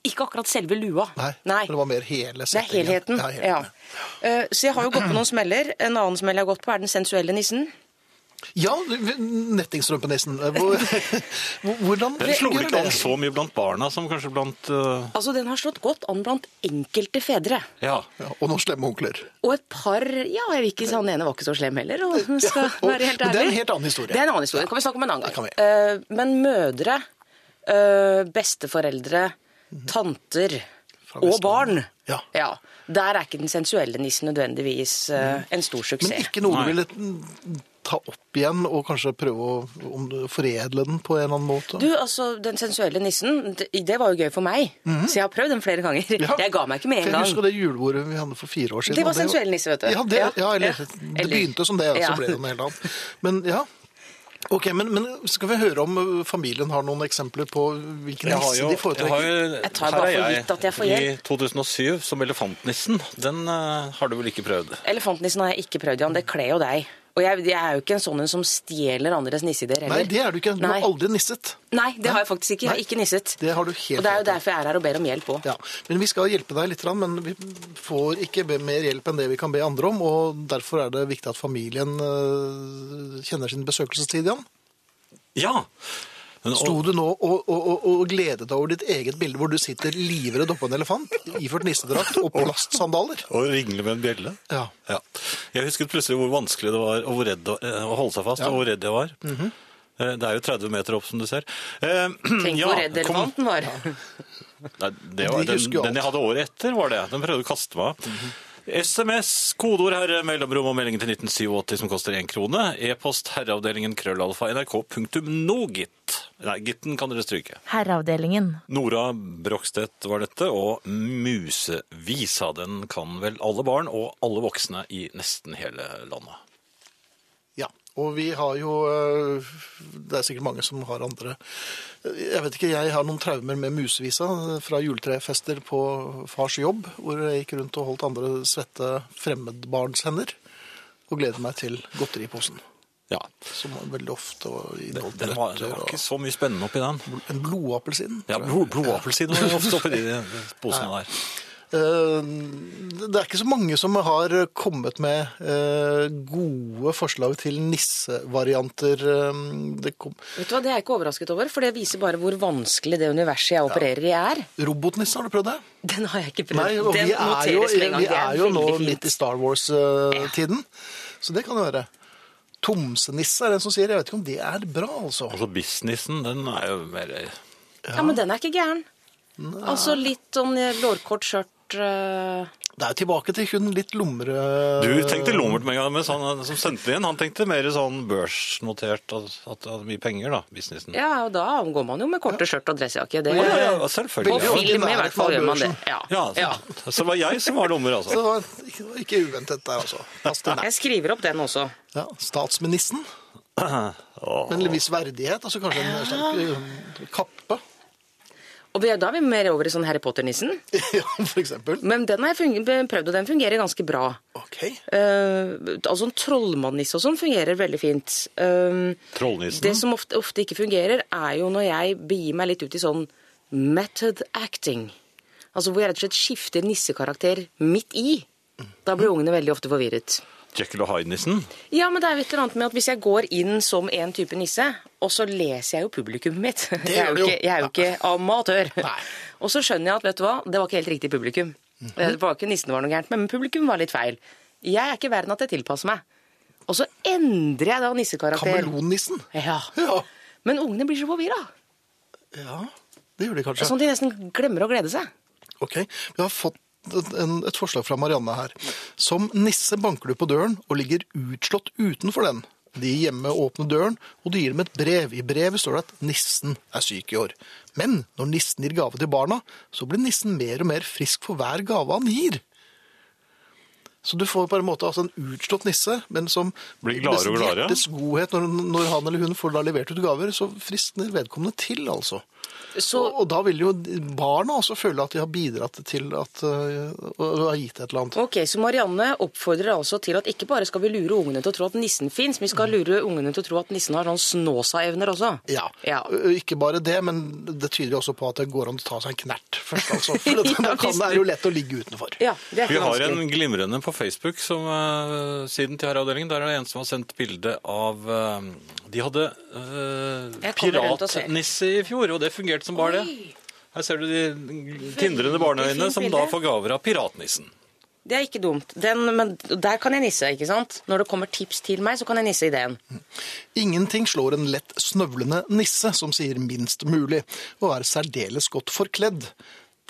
[SPEAKER 6] Ikke akkurat selve lua.
[SPEAKER 3] Nei, Det var mer hele
[SPEAKER 6] Det er helheten.
[SPEAKER 3] Ja,
[SPEAKER 6] Ja,
[SPEAKER 3] helheten.
[SPEAKER 6] Eh, Så jeg har jo gått på noen smeller. En annen smell jeg har gått på, er den sensuelle nissen.
[SPEAKER 3] Ja, nettingstrømpenissen. Hvor- Hvordan
[SPEAKER 4] Den slo vel ikke an så mye blant barna som kanskje blant uh...
[SPEAKER 6] Altså, Den har slått godt an blant enkelte fedre.
[SPEAKER 4] Ja.
[SPEAKER 3] Ja, og noen slemme onkler.
[SPEAKER 6] Og et par Ja, jeg vil ikke si han ene var ikke så slem heller, og skal
[SPEAKER 3] og-
[SPEAKER 6] være helt
[SPEAKER 3] men
[SPEAKER 6] ærlig.
[SPEAKER 3] det er en helt annen historie.
[SPEAKER 6] Det er en annen historie. Ja. kan vi snakke om en annen
[SPEAKER 3] det kan
[SPEAKER 6] gang. Uh, Men mødre, uh, besteforeldre, tanter og barn
[SPEAKER 3] Ja.
[SPEAKER 6] Der er ikke den sensuelle nissen nødvendigvis uh, en stor suksess.
[SPEAKER 3] Men ikke noe du ville mm, ta opp igjen og kanskje prøve å om du foredle den på en eller annen måte?
[SPEAKER 6] Du, altså, Den sensuelle nissen, det, det var jo gøy for meg. Så jeg har prøvd den flere ganger.
[SPEAKER 3] Mhm. Ja.
[SPEAKER 6] Jeg ga meg ikke med en
[SPEAKER 3] Jeg
[SPEAKER 6] gang.
[SPEAKER 3] husker det julebordet vi hadde for fire år siden.
[SPEAKER 6] Det var sensuell nisse, vet du.
[SPEAKER 3] Ja, det,
[SPEAKER 6] Ja.
[SPEAKER 3] ja eller, det begynte som det, og så ble det noe helt annet. Men ja, ok, men, men skal vi høre om uh, familien har noen eksempler på hvilken
[SPEAKER 4] Jeg jo,
[SPEAKER 3] de
[SPEAKER 4] jeg har
[SPEAKER 3] foretrekker?
[SPEAKER 4] jo,
[SPEAKER 6] Jeg tar bare for gitt at jeg får
[SPEAKER 4] I 2007 som elefantnissen. Den uh, har du vel ikke prøvd?
[SPEAKER 6] Elefantnissen har jeg ikke prøvd, Jan. Det kler jo deg. Og jeg, jeg er jo ikke en sånn en som stjeler andres nisseidéer heller.
[SPEAKER 3] Nei, det er du ikke. Du
[SPEAKER 6] Nei.
[SPEAKER 3] har aldri nisset.
[SPEAKER 6] Nei, det har jeg faktisk ikke. Jeg har ikke nisset.
[SPEAKER 3] Det har du helt
[SPEAKER 6] Og det er jo derfor jeg er her og ber om hjelp òg.
[SPEAKER 3] Ja, men vi skal hjelpe deg litt, men vi får ikke be mer hjelp enn det vi kan be andre om, og derfor er det viktig at familien uh, kjenner sin besøkelsestid, Jan.
[SPEAKER 4] Ja.
[SPEAKER 3] Sto du nå og, og, og, og gledet deg over ditt eget bilde hvor du sitter livredd oppå en elefant, iført nissedrakt og plastsandaler?
[SPEAKER 4] og ringle med en bjelle?
[SPEAKER 3] Ja.
[SPEAKER 4] Ja. Jeg husket plutselig hvor vanskelig det var og hvor redd, å- eh, holde seg fast,
[SPEAKER 3] Ja.
[SPEAKER 4] og hvor redd jeg var. Eh, Det er jo 30 meter opp, som du ser. Eh,
[SPEAKER 6] Tenk
[SPEAKER 4] ja,
[SPEAKER 6] hvor redd elefanten var.
[SPEAKER 4] Nei, det var,
[SPEAKER 3] De
[SPEAKER 4] den, den jeg hadde året etter, var det. Den prøvde å kaste meg av. SMS, kodeord herre, mellomrom og meldingen til 1987 som koster én krone. E-post herreavdelingen krøllalfa nrk.no, gitt. Nei, gitten kan dere stryke.
[SPEAKER 9] Herreavdelingen.
[SPEAKER 4] Nora Brokstedt var dette, og Musevisa. Den kan vel alle barn og alle voksne i nesten hele landet.
[SPEAKER 3] Ja, og vi har jo øh, Det er sikkert mange som har andre Jeg vet ikke, jeg har noen traumer med musevisa fra juletrefester på fars jobb, hvor jeg gikk rundt og holdt andre svette fremmedbarnshender og gledet meg til godteriposen.
[SPEAKER 4] Ja,
[SPEAKER 3] Som var veldig ofte inneholdt
[SPEAKER 4] det, var, Det var ikke så mye spennende oppi den.
[SPEAKER 3] en blodappelsin.
[SPEAKER 4] Ja, blod, Blodappelsin var ofte oppi de posene der.
[SPEAKER 3] Eh, Det er ikke så mange som har kommet med eh, gode forslag til nissevarianter. Eh, Det kom
[SPEAKER 6] Vet du hva, Det er jeg ikke overrasket over, for det viser bare hvor vanskelig det universet jeg opererer i, er.
[SPEAKER 3] Robotnisse, har du prøvd det?
[SPEAKER 6] Den har jeg ikke prøvd.
[SPEAKER 3] Nei, og
[SPEAKER 6] Den
[SPEAKER 3] vi er jo, vi er jo nå midt i. Star Wars-tiden, så det kan jo være. Tomsenisse er det en som sier. Jeg vet ikke om det er bra, altså.
[SPEAKER 4] Altså Businessen, den er jo mer
[SPEAKER 6] Ja, men den er ikke gæren. Altså litt sånn lårkort skjørt eh,
[SPEAKER 3] Det er jo tilbake til hun litt lumre...
[SPEAKER 4] Du tenkte lummert med en gang, mens han som sendte det inn, han tenkte mer sånn børsnotert, at at det hadde mye penger, da, businessen.
[SPEAKER 6] Ja, og da går man jo med korte skjørt og dressjakke. Det,
[SPEAKER 4] Ja, ja, selvfølgelig.
[SPEAKER 3] På
[SPEAKER 6] film i hvert fall gjør man det. Ja.
[SPEAKER 4] Ja,
[SPEAKER 6] ja.
[SPEAKER 4] så, så det var jeg som var lummer,
[SPEAKER 3] Så
[SPEAKER 4] altså.
[SPEAKER 3] det var ikke, det var ikke uventet der, altså.
[SPEAKER 6] Jeg skriver opp den også.
[SPEAKER 3] Ja, statsministeren. Men en viss verdighet. Altså kanskje en slags eh, kappe.
[SPEAKER 6] Og vi- da er vi mer over i sånn Harry Potter-nissen.
[SPEAKER 3] ja, for eksempel.
[SPEAKER 6] Men den har jeg prøvd, og den fungerer ganske bra.
[SPEAKER 3] Ok.
[SPEAKER 6] Uh, altså en trollmannnisse og sånn fungerer veldig fint. Uh,
[SPEAKER 4] Trollnissen.
[SPEAKER 6] det som ofte, ofte ikke fungerer, er jo når jeg begir meg litt ut i sånn method acting. Altså hvor jeg rett og slett skifter nissekarakter midt i. Da blir ungene veldig ofte forvirret.
[SPEAKER 4] Jekyll og Hyde-nissen.
[SPEAKER 6] Ja, men det er jo et eller annet med at hvis jeg går inn som en type nisse, og så leser jeg jo publikummet mitt er
[SPEAKER 3] gjør du jo.
[SPEAKER 6] jeg er jo ikke amatør.
[SPEAKER 3] Nei.
[SPEAKER 6] Og så skjønner jeg at vet du hva, det var ikke helt riktig publikum.
[SPEAKER 3] Mhm.
[SPEAKER 6] Det var ikke nissen var noe gærent med, men publikum var litt feil. Jeg er ikke verden at jeg tilpasser meg. Og så endrer jeg da nissekarakter.
[SPEAKER 3] Kameleonnissen.
[SPEAKER 6] Ja.
[SPEAKER 3] Ja.
[SPEAKER 6] Men ungene blir så forvirra.
[SPEAKER 3] ja, det gjør de kanskje.
[SPEAKER 6] Sånn at de nesten glemmer å glede seg.
[SPEAKER 3] Ok, vi har fått et forslag fra Marianne her. Som nisse banker du på døren og ligger utslått utenfor den. De hjemme åpner døren, og du gir dem et brev. I brevet står det at nissen er syk i år. Men når nissen gir gave til barna, så blir nissen mer og mer frisk for hver gave han gir. Så du får på en måte altså en utslått nisse, men som
[SPEAKER 4] Blir gladere og gladere.
[SPEAKER 3] hjertets godhet når, når han eller hun får da levert ut gaver, så friskner vedkommende til, altså.
[SPEAKER 6] Så
[SPEAKER 3] Og, og da vil jo barna også føle at de har bidratt til at uh, å å gitt et eller annet.
[SPEAKER 6] Ok, Så Marianne oppfordrer altså til at ikke bare skal vi lure ungene til å tro at nissen fins, vi skal lure ungene til å tro at nissen har sånn Snåsa-evner også.
[SPEAKER 3] Ja.
[SPEAKER 6] Ja.
[SPEAKER 3] Ikke bare det, men det tyder jo også på at det går an å ta seg en knert først, altså. For det,
[SPEAKER 6] Ja,
[SPEAKER 3] kan, det er jo lett å ligge utenfor.
[SPEAKER 6] Ja, det er
[SPEAKER 4] Vi har en glimrende på Facebook som uh, siden til herreavdelingen. Der er det en som har sendt bilde av uh, De hadde uh, piratnisse i fjor, og det fungerte som bare det. Her ser du de tindrende barneøynene som da får gaver av piratnissen.
[SPEAKER 6] Det er ikke dumt. Den, men der kan jeg nisse, ikke sant? Når det kommer tips til meg, så kan jeg nisse ideen.
[SPEAKER 3] Ingenting slår en lett snøvlende nisse som sier minst mulig, og er særdeles godt forkledd.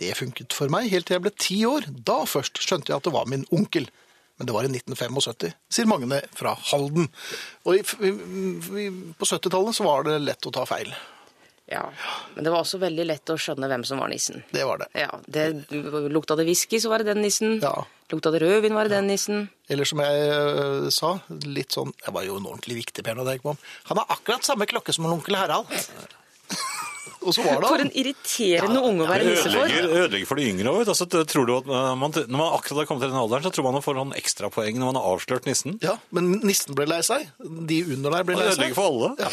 [SPEAKER 3] Det funket for meg helt til jeg ble ti år. Da først skjønte jeg at det var min onkel. Men det var i 1975, sier Magne fra Halden. Og i, i, i, på 70-tallet så var det lett å ta feil.
[SPEAKER 6] Ja. Men det var også veldig lett å skjønne hvem som var nissen.
[SPEAKER 3] Det var det.
[SPEAKER 6] Ja, det, Lukta det whisky, så var det den nissen.
[SPEAKER 3] Ja.
[SPEAKER 6] Lukta det rødvin, var det den nissen.
[SPEAKER 3] Eller som jeg øh, sa, litt sånn Jeg var jo en ordentlig viktig Per når det kom. Han har akkurat samme klokke som onkel Harald. Og så var det
[SPEAKER 6] For en irriterende unge å være nisse for.
[SPEAKER 4] ødelegger, ødelegger for de yngre òg. Altså, du eh, man, når man akkurat har kommet til den alderen, så tror man man får noen ekstrapoeng når man har avslørt nissen.
[SPEAKER 3] Ja, Men nissen ble lei seg. De under deg ble lei
[SPEAKER 4] det
[SPEAKER 3] seg.
[SPEAKER 4] ødelegger for alle.
[SPEAKER 3] Ja.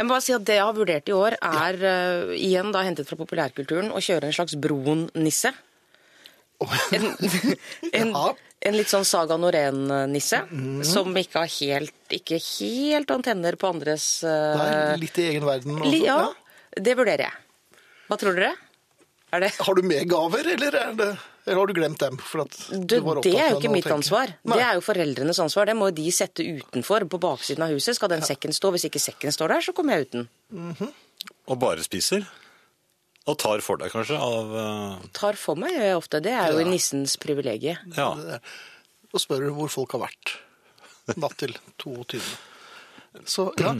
[SPEAKER 6] Jeg må bare si at Det jeg har vurdert i år, er uh, igjen da hentet fra populærkulturen å kjøre en slags Broen-nisse. En, en,
[SPEAKER 3] Ja.
[SPEAKER 6] en litt sånn Saga Norén-nisse, som ikke har helt, ikke helt antenner på andres uh,
[SPEAKER 3] Nei, litt i egen verden.
[SPEAKER 6] li, ja, det vurderer jeg. Hva tror dere? Er det
[SPEAKER 3] Har du med gaver, eller, er det, eller har du glemt dem? For at du
[SPEAKER 6] det,
[SPEAKER 3] var
[SPEAKER 6] det er jo ikke mitt
[SPEAKER 3] tenke?
[SPEAKER 6] ansvar.
[SPEAKER 3] Nei.
[SPEAKER 6] Det er jo foreldrenes ansvar. Det må de sette utenfor, på baksiden av huset. Skal den sekken stå? Hvis ikke sekken står der, så kommer jeg uten.
[SPEAKER 4] Og bare spiser. Og tar for deg, kanskje, av Uh...
[SPEAKER 6] Tar for meg gjør jeg ofte. Det er jo nissens privilegium.
[SPEAKER 4] Ja.
[SPEAKER 3] Og spør hvor folk har vært natt til 22. Så ja,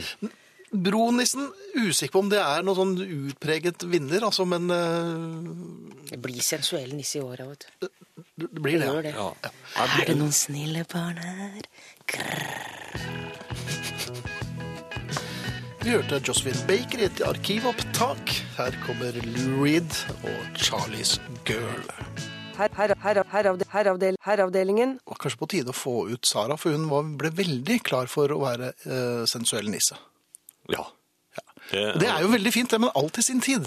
[SPEAKER 3] Bronissen, usikker på om det er noen sånn utpreget vinner, altså, men uh...
[SPEAKER 6] Det blir sensuell nisse i året vet du.
[SPEAKER 3] det blir det.
[SPEAKER 6] Det.
[SPEAKER 4] ja.
[SPEAKER 6] Er det noen snille barn her?
[SPEAKER 3] Vi hørte Josephine Baker i et arkivopptak. Her kommer Lou Reed og Charlies Girl.
[SPEAKER 9] Her, her, her, heravdelingen.
[SPEAKER 3] Det var kanskje på tide å få ut Sara, for hun var, ble veldig klar for å være eh, sensuell nisse.
[SPEAKER 4] Ja. Det,
[SPEAKER 3] det er jo veldig fint, det, men alt i sin tid.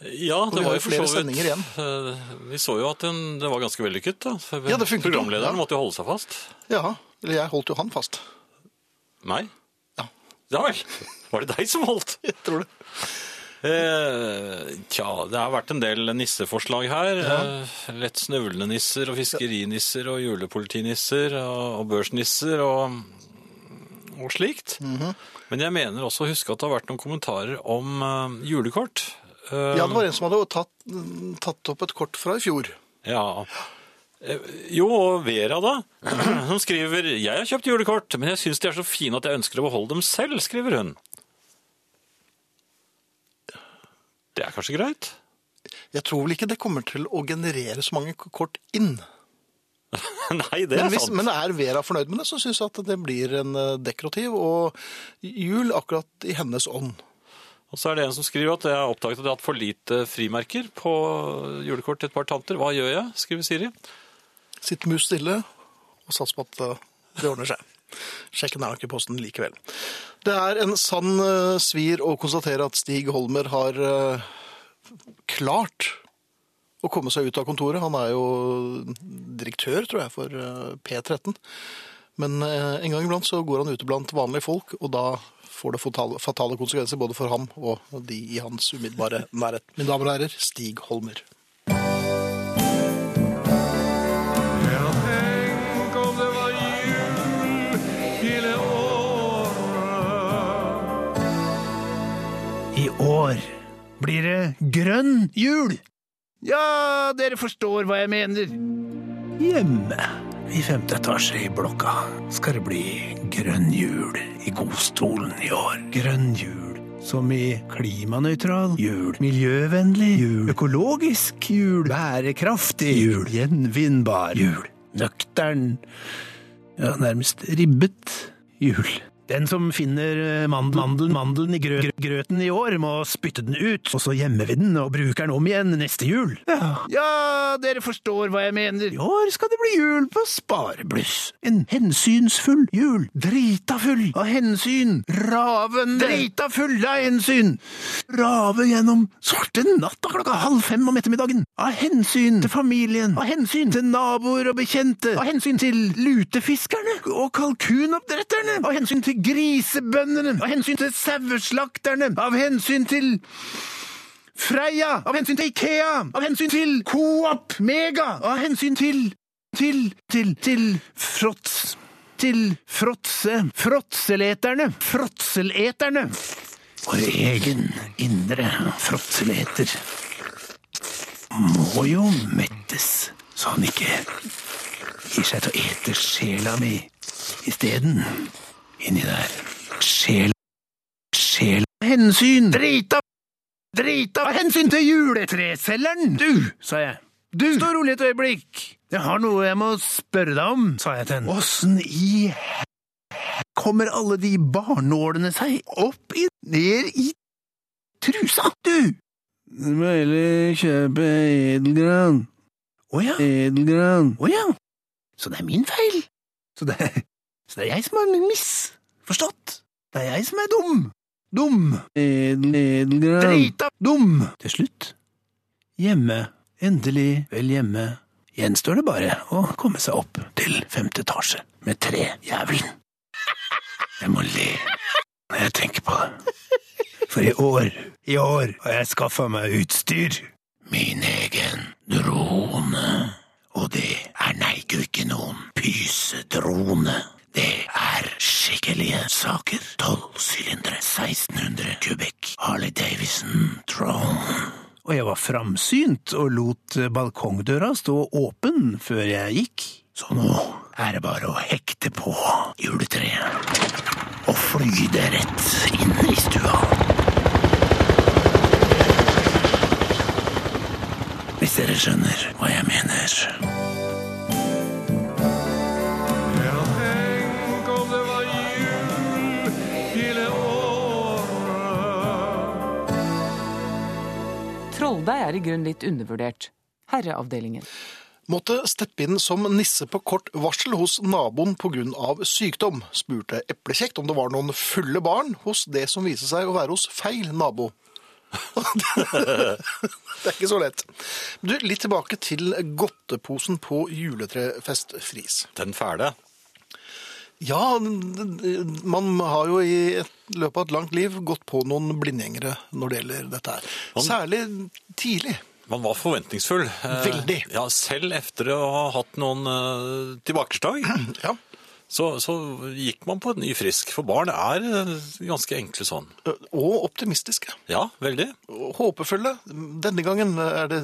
[SPEAKER 4] Ja, det var
[SPEAKER 3] jo
[SPEAKER 4] for
[SPEAKER 3] flere
[SPEAKER 4] så vidt
[SPEAKER 3] sendinger igjen.
[SPEAKER 4] eh, Vi så jo at den, det var ganske vellykket. da.
[SPEAKER 3] Ja, det funket
[SPEAKER 4] Programlederen
[SPEAKER 3] ja.
[SPEAKER 4] måtte jo holde seg fast.
[SPEAKER 3] Ja, eller jeg holdt jo han fast.
[SPEAKER 4] Meg?
[SPEAKER 3] Ja,
[SPEAKER 4] Ja vel. Var det deg som holdt?
[SPEAKER 3] jeg tror det.
[SPEAKER 4] Eh, tja, det har vært en del nisseforslag her. Eh, lett snøvlende nisser og fiskerinisser og julepolitinisser og, og børsnisser og, og slikt.
[SPEAKER 3] Mhm.
[SPEAKER 4] Men jeg mener også å huske at det har vært noen kommentarer om uh, julekort. Uh,
[SPEAKER 3] Ja, det var en som hadde tatt, tatt opp et kort fra i fjor.
[SPEAKER 4] Ja. Eh, Jo, og Vera da, som skriver Jeg har kjøpt julekort, men jeg syns de er så fine at jeg ønsker å beholde dem selv, skriver hun. Det er kanskje greit?
[SPEAKER 3] Jeg tror vel ikke det kommer til å generere så mange kort inn.
[SPEAKER 4] Nei, det
[SPEAKER 3] Men,
[SPEAKER 4] er
[SPEAKER 3] hvis,
[SPEAKER 4] sant.
[SPEAKER 3] men er Vera fornøyd med det, så syns jeg at det blir en dekrotiv dekorativ og jul akkurat i hennes ånd.
[SPEAKER 4] Og så er det en som skriver at jeg har oppdaget at jeg har hatt for lite frimerker på julekort til et par tanter. Hva gjør jeg, skriver Siri.
[SPEAKER 3] Sitt mus stille og sats på at eh, det ordner seg. Sjekk er nok i posten likevel. Det er en sann eh, svir å konstatere at Stig Holmer har eh, klart å komme seg ut av kontoret. Han er jo direktør, tror jeg, for eh, P13. Men eh, en gang iblant så går han ute blant vanlige folk, og da får det fatale, fatale konsekvenser både for ham og de i hans umiddelbare nærhet. Mine damer og herrer, Stig Holmer.
[SPEAKER 10] I år blir det grønn jul. Ja, dere forstår hva jeg mener. Hjemme i femte etasje i blokka skal det bli grønn jul i godstolen i år. Grønn jul. Som i klimanøytral jul, miljøvennlig jul, økologisk jul, bærekraftig jul, gjenvinnbar jul, nøktern, ja, nærmest ribbet jul. Den som finner eh, mandelen, mandelen i grø, grø, grøten i år, må spytte den ut, og så gjemmer vi den og bruker den om igjen neste jul. Ja. dere forstår hva jeg mener. I år skal det bli jul på sparebluss. En hensynsfull jul. Drita full av hensyn. Ravende. Drita full av hensyn. Rave gjennom svarte natta klokka halv fem om ettermiddagen. Av hensyn til familien. Av hensyn til naboer og bekjente. Av hensyn til lutefiskerne og kalkunoppdretterne. Av hensyn til grisebøndene. Av hensyn til saueslakterne. Av hensyn til Freia! Av hensyn til Ikea! Av hensyn til Coop Mega! Av hensyn til Til Til Til Fråts Til fråtse Fråtseleterne! Fråtseleterne! Vår egen indre fråtseleter må jo mettes, så han ikke gir seg til å ete sjela mi isteden. Inni der. Sjel Sjel Hensyn! Drita Drita hensyn til juletreselgeren! Du, sa jeg. Du, stå rolig et øyeblikk. Jeg har noe jeg må spørre deg om, sa jeg til henne. Åssen i hæ... kommer alle de barnålene seg opp i, ned i trusa, du? Du må heller kjøpe edelgran. Å ja. Edelgran. Å ja. Så det er min feil. Så det, det er jeg som har misforstått. Det er jeg som er dum. Dum. Drita dum. Til slutt. Hjemme. Endelig vel hjemme. Gjenstår det bare å komme seg opp til femte etasje med trejævelen. Jeg må le når jeg tenker på det. For i år, i år har jeg skaffa meg utstyr. Min egen drone. Og det er neigu ikke noen pysedrone. Det er skikkelige saker. Tolv sylindere, 1600 kubikk. Harley Davidson Tron Og jeg var framsynt og lot balkongdøra stå åpen før jeg gikk. Så nå er det bare å hekte på juletreet og fly det rett inn i stua. Hvis dere skjønner hva jeg mener.
[SPEAKER 9] Trolldeig er i grunn litt undervurdert. Herreavdelingen.
[SPEAKER 3] Måtte steppe inn som nisse på kort varsel hos naboen pga. sykdom, spurte Eplekjekt om det var noen fulle barn hos det som viste seg å være hos feil nabo. det er ikke så lett. Du, Litt tilbake til godteposen på juletrefest Fris.
[SPEAKER 4] Den fæle.
[SPEAKER 3] Ja, man har jo i et løpet av et langt liv gått på noen blindgjengere når det gjelder dette her. Særlig tidlig.
[SPEAKER 4] Man var forventningsfull. Eh,
[SPEAKER 3] Veldig.
[SPEAKER 4] Ja, selv etter å ha hatt noen eh, tilbakeslag.
[SPEAKER 3] Ja.
[SPEAKER 4] så, så gikk man på en ny frisk. For barn er eh, ganske enkle sånn.
[SPEAKER 3] Og optimistiske.
[SPEAKER 4] Ja, veldig.
[SPEAKER 3] Håpefulle. Denne gangen er det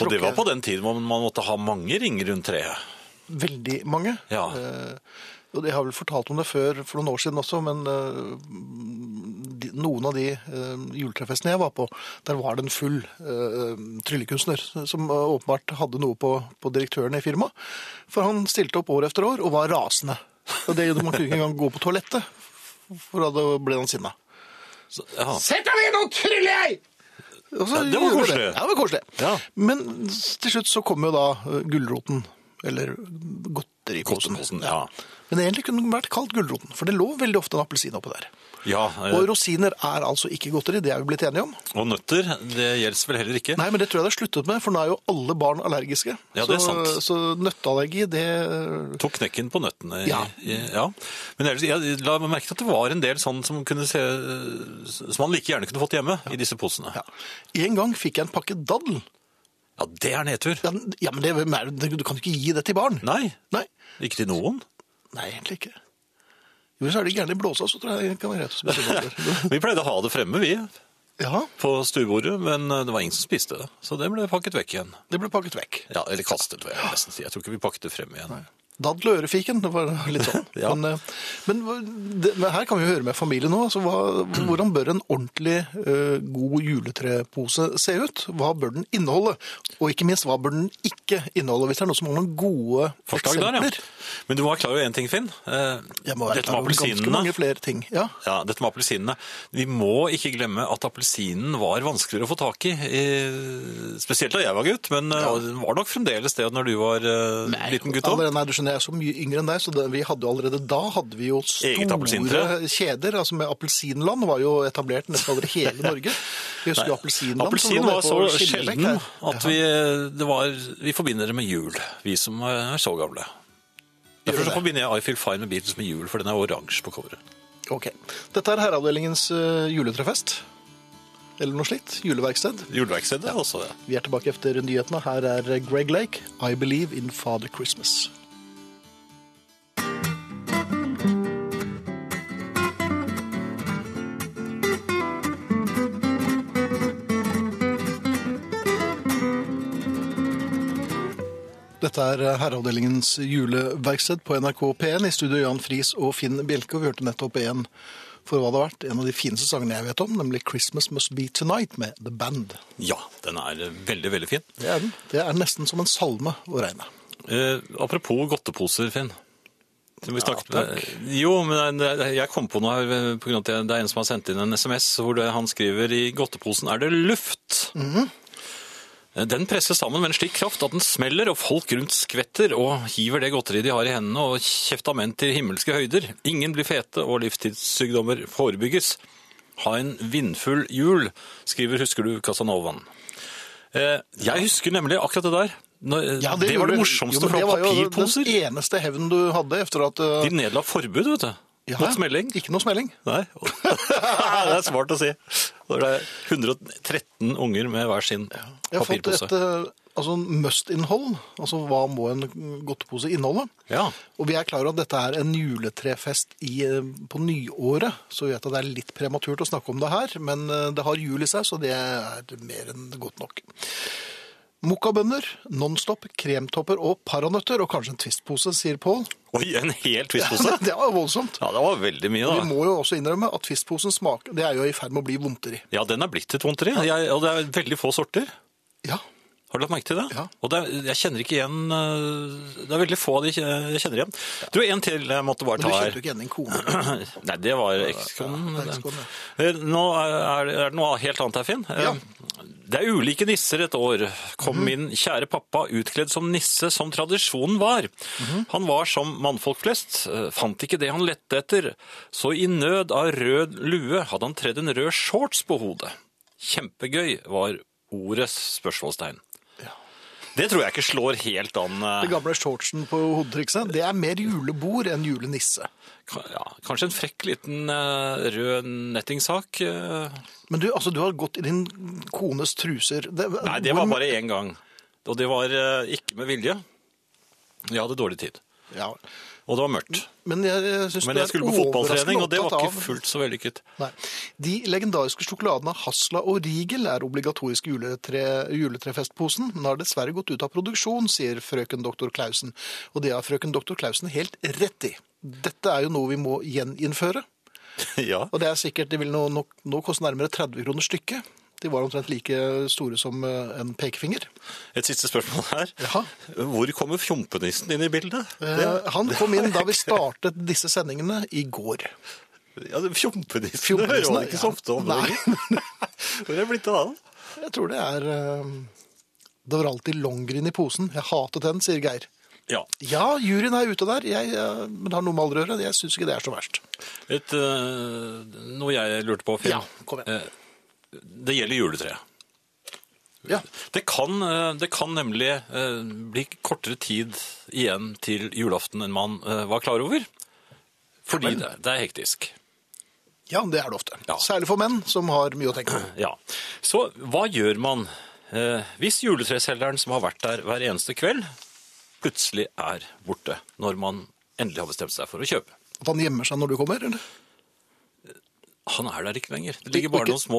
[SPEAKER 4] Og det var på den tiden man måtte ha mange ringer rundt treet.
[SPEAKER 3] veldig mange.
[SPEAKER 4] Ja.
[SPEAKER 3] Eh, Jeg har vel fortalt om det før for noen år siden også, men eh, de, noen av de eh, juletrefestene jeg var på, der var det en full uh, tryllekunstner som åpenbart hadde noe på, på direktøren i firmaet. For han stilte opp år etter år og var rasende. Og det, Man kunne ikke engang gå på toalettet, for da ble han sinna.
[SPEAKER 4] Ja.
[SPEAKER 3] Sett deg ned, nå tryller jeg! Så
[SPEAKER 4] Ja, det var koselig. Det.
[SPEAKER 3] Ja, det var koselig.
[SPEAKER 4] Ja.
[SPEAKER 3] Men til slutt så kom jo da gulroten, eller godteriposen.
[SPEAKER 4] Ja.
[SPEAKER 3] Men egentlig kunne den vært kalt gulroten, for det lå veldig ofte en appelsin oppå der.
[SPEAKER 4] ja eh,
[SPEAKER 3] Og rosiner er altså ikke godteri, det er vi blitt enige om.
[SPEAKER 4] og nøtter, det gjelder vel heller ikke.
[SPEAKER 3] Nei, men det tror jeg det er sluttet med, for nå er jo alle barn allergiske.
[SPEAKER 4] Ja, det er sant.
[SPEAKER 3] så nøtteallergi, det
[SPEAKER 4] Tok knekken på nøttene.
[SPEAKER 3] Ja.
[SPEAKER 4] ja. Men ellers, jeg la meg merke til at det var en del sånn som, kunne se, som man like gjerne kunne fått hjemme i disse posene.
[SPEAKER 3] ja. En gang fikk jeg en pakke daddel.
[SPEAKER 4] Ja, det er nedtur.
[SPEAKER 3] Ja, ja men det, du kan ikke gi det til barn.
[SPEAKER 4] Nei,
[SPEAKER 3] Nei,
[SPEAKER 4] ikke til noen.
[SPEAKER 3] Nei egentlig ikke. Jo, så er det gjerne i blåsa, så tror jeg det kan være greit å spise.
[SPEAKER 4] Vi pleide å ha det fremme, vi,
[SPEAKER 3] Ja,
[SPEAKER 4] på stuebordet, men eh, det var ingen som spiste det. Så det ble pakket vekk igjen.
[SPEAKER 3] det ble pakket vekk.
[SPEAKER 4] Ja, eller kastet, vil jeg nesten si. Jeg tror ikke vi pakket det frem igjen.
[SPEAKER 3] Daddel og ørefiken, det var litt sånn.
[SPEAKER 4] Ja.
[SPEAKER 3] Men, eh, men, det, men her kan vi jo høre med familien nå. Hva, hvordan bør en ordentlig uh, god juletrepose se ut? Hva bør den inneholde? Og ikke minst, hva bør den ikke inneholde? Hvis det er noen som har noen gode
[SPEAKER 4] Forslag der, ja. Men du må være klar over én ting, Finn.
[SPEAKER 3] Uh,
[SPEAKER 4] Dette med appelsinene.
[SPEAKER 3] ting. Ja,
[SPEAKER 4] Ja, dette med appelsinene. Vi må ikke glemme at appelsinen var vanskeligere å få tak i. eh, Spesielt da jeg var gutt, men eh, det var nok fremdeles det når du var eh, liten gutt òg.
[SPEAKER 3] Skjønner, jeg er så mye yngre enn deg, så det, vi hadde jo allerede da hadde vi jo store kjeder. altså med Appelsinland var jo etablert nesten over hele Norge. Vi husker jo Appelsinland.
[SPEAKER 4] Appelsin var så sjelden at vi, det var, vi forbinder det med jul, vi som er så gamle. Derfor så forbinder jeg I Feel Fine med Beatles med jul, for den er oransje på coveret.
[SPEAKER 3] Ok. Dette er Herreavdelingens uh, juletrefest. Eller noe slikt. Juleverksted.
[SPEAKER 4] Juleverkstedet ja. også ja.
[SPEAKER 3] Vi er tilbake etter nyhetene. Her er Greg Lake, I Believe in Father Christmas. Dette er Herreavdelingens juleverksted på NRK P1. I studio Jan Friis og Finn Bjelke. Og vi hørte nettopp en for hva det har vært, en av de fineste sangene jeg vet om, nemlig 'Christmas Must Be Tonight' med The Band.
[SPEAKER 4] Ja, den er veldig, veldig fin.
[SPEAKER 3] Det er den. Det er nesten som en salme å regne.
[SPEAKER 4] Eh, apropos godteposer, Finn. Vi snakket
[SPEAKER 3] takk.
[SPEAKER 4] Jo, men jeg kom på noe her, pga. at det er en som har sendt inn en SMS hvor det, han skriver i godteposen er det luft.
[SPEAKER 3] Mm
[SPEAKER 4] Eh, Den presses sammen med en slik kraft at den smeller, og folk rundt skvetter og hiver det godteriet de har i hendene, og kjeftament til himmelske høyder. Ingen blir fete, og livstidssykdommer forebygges. Ha en vindfull jul, skriver Husker du Casanovaen. Eh, Jeg husker nemlig akkurat det der. Når,
[SPEAKER 3] Ja,
[SPEAKER 4] det, var det morsomste
[SPEAKER 3] Jo, men
[SPEAKER 4] papirposer.
[SPEAKER 3] Det var jo den eneste hevnen du hadde etter at uh,
[SPEAKER 4] De nedla forbud, vet du.
[SPEAKER 3] Ja,
[SPEAKER 4] Mot smelling.
[SPEAKER 3] Ikke noe smelling.
[SPEAKER 4] Nei. det er smart å si. Når det er 113 unger med hver sin
[SPEAKER 3] Jeg har fått et uh, altså must-innhold. Altså hva må en godtepose inneholde?
[SPEAKER 4] Ja.
[SPEAKER 3] Og vi er klar over at dette er en juletrefest i, uh, på nyåret, så vi vet at det er litt prematurt å snakke om det her, men uh, det har jul i seg, så det er mer enn godt nok. Mokkabønner, Nonstop, kremtopper og paranøtter, og kanskje en twistpose, sier Pål.
[SPEAKER 4] Oi, en hel twistpose?
[SPEAKER 3] det var voldsomt.
[SPEAKER 4] Ja, det var veldig mye, da.
[SPEAKER 3] Vi må jo også innrømme at twistposen smaker Det er jo i ferd med å bli vondteri.
[SPEAKER 4] Ja, den er blitt et vondteri. Og det er veldig få sorter.
[SPEAKER 3] Ja.
[SPEAKER 4] Har du lagt merke til det?
[SPEAKER 3] Ja.
[SPEAKER 4] Og det er, jeg kjenner ikke igjen øh, Det er veldig få av de jeg kjenner igjen. Du, en til jeg måtte bare ta her.
[SPEAKER 3] Men du kjente jo ikke igjen din kone.
[SPEAKER 4] Nei, det var ekskonen.
[SPEAKER 3] Ja,
[SPEAKER 4] Eh, Nå er det, er det noe helt annet her, Finn. Eh,
[SPEAKER 3] Ja.
[SPEAKER 4] Det er ulike nisser et år. Kom
[SPEAKER 3] Mhm.
[SPEAKER 4] min kjære pappa utkledd som nisse som tradisjonen var.
[SPEAKER 3] Mhm.
[SPEAKER 4] Han var som mannfolk flest, eh, fant ikke det han lette etter. Så i nød av rød lue hadde han tredd en rød shorts på hodet. Kjempegøy var ordets spørsmålstegn. Det tror jeg ikke slår helt an. eh,
[SPEAKER 3] Det gamle shortsen på hodetrikset, det er mer julebord enn julenisse.
[SPEAKER 4] Ja, kanskje en frekk liten eh, rød nettingsak. eh.
[SPEAKER 3] Men du, altså, du har gått i din kones truser. Det,
[SPEAKER 4] Nei, det var bare én gang. Og det var ikke med vilje. Jeg hadde dårlig tid.
[SPEAKER 3] Ja,
[SPEAKER 4] Og det var mørkt.
[SPEAKER 3] Men jeg, jeg
[SPEAKER 4] Men jeg skulle på fotballtrening, og det var ikke fullt så vellykket.
[SPEAKER 3] Nei. De legendariske sjokoladene Hasla og Rigel er obligatorisk juletre, juletrefestposen, men har dessverre gått ut av produksjon, sier frøken doktor Klausen. Og det har frøken doktor Klausen helt rett i. Dette er jo noe vi må gjeninnføre.
[SPEAKER 4] Ja.
[SPEAKER 3] Og det er sikkert, det vil nå, nå, nå koste nærmere 30 kroner stykket. De var omtrent like store som eh, en pekefinger.
[SPEAKER 4] Et siste spørsmål her.
[SPEAKER 3] Ja.
[SPEAKER 4] Hvor kommer fjompenissen inn i bildet?
[SPEAKER 3] Eh, Han kom inn da vi startet disse sendingene i går.
[SPEAKER 4] Ja, Fjompenissen, hører man ikke så ofte om.
[SPEAKER 3] Nei.
[SPEAKER 4] Hvor er det blitt av den?
[SPEAKER 3] Jeg tror det er eh, Det var alltid Longgreen i posen. Jeg hatet den, sier Geir.
[SPEAKER 4] Ja.
[SPEAKER 3] Ja, juryen er ute der, jeg, eh, men det har noe med alder å gjøre. Jeg syns ikke det er så verst.
[SPEAKER 4] Et, uh, noe jeg lurte på, Finn.
[SPEAKER 3] Ja, kom igjen.
[SPEAKER 4] Eh, det gjelder juletreet.
[SPEAKER 3] Ja.
[SPEAKER 4] Det kan, eh, det kan nemlig eh, bli kortere tid igjen til julaften enn man eh, var klar over. Fordi
[SPEAKER 3] vel.
[SPEAKER 4] det, det er hektisk.
[SPEAKER 3] Ja, det er det ofte.
[SPEAKER 4] Ja.
[SPEAKER 3] Særlig for menn som har mye å tenke på.
[SPEAKER 4] Ja. Så hva gjør man eh, hvis juletreselgeren som har vært der hver eneste kveld, plutselig er borte når man endelig har bestemt seg for å kjøpe?
[SPEAKER 3] At han gjemmer seg når du kommer? eller?
[SPEAKER 4] Han er der ikke lenger. Det ligger bare noen små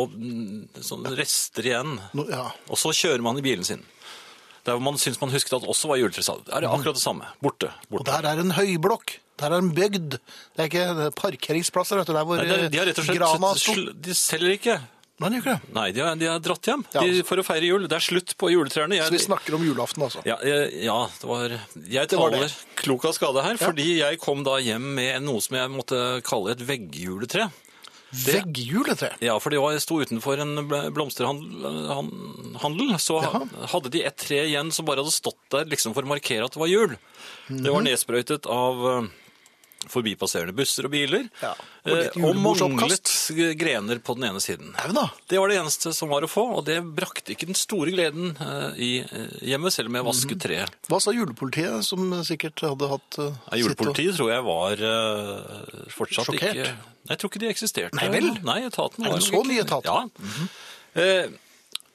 [SPEAKER 4] sånn rester igjen.
[SPEAKER 3] Nå- ja.
[SPEAKER 4] Og så kjører man i bilen sin. Der man syns man husket at også var juletresalg. Det er akkurat det samme. Borte.
[SPEAKER 3] Og der er en høyblokk. Der er en bygd. Det er ikke parkeringsplasser, vet du. Der hvor
[SPEAKER 4] Nei, de, har rett og slett
[SPEAKER 3] grana sto.
[SPEAKER 4] De selger ikke.
[SPEAKER 3] Nei, de.
[SPEAKER 4] Nei, de har, de har dratt hjem
[SPEAKER 3] Ja.
[SPEAKER 4] de, for å feire jul. Det er slutt på juletrærne.
[SPEAKER 3] Så vi snakker om julaften, altså.
[SPEAKER 4] Ja, jeg- ja, det var Jeg
[SPEAKER 3] Det
[SPEAKER 4] taler
[SPEAKER 3] det.
[SPEAKER 4] klok av skade her,
[SPEAKER 3] Ja.
[SPEAKER 4] fordi jeg kom da hjem med noe som jeg måtte kalle et veggjuletre.
[SPEAKER 3] Veggjuletre.
[SPEAKER 4] Ja, for de jeg sto utenfor en blomsterhandel, så
[SPEAKER 3] Jaha.
[SPEAKER 4] hadde de et tre igjen som bare hadde stått der liksom for å markere at det var jul. Det
[SPEAKER 3] Mhm.
[SPEAKER 4] var nedsprøytet av forbipasserende busser og biler,
[SPEAKER 3] Ja, og
[SPEAKER 4] eh, og manglet grener på den ene siden. Det var det eneste som var å få, og det brakte ikke den store gleden eh, i eh, hjemmet, selv om jeg
[SPEAKER 3] Mhm.
[SPEAKER 4] vasket treet.
[SPEAKER 3] Hva sa julepolitiet, som sikkert hadde hatt uh,
[SPEAKER 4] Ja, julepolitiet tror jeg var uh, fortsatt
[SPEAKER 3] Sjokkert?
[SPEAKER 4] ikke jeg tror ikke de eksisterte.
[SPEAKER 3] Nei vel?
[SPEAKER 4] Nei, etaten
[SPEAKER 3] Er
[SPEAKER 4] var
[SPEAKER 3] det
[SPEAKER 4] nok
[SPEAKER 3] så mye etat?
[SPEAKER 4] Ja. Eh,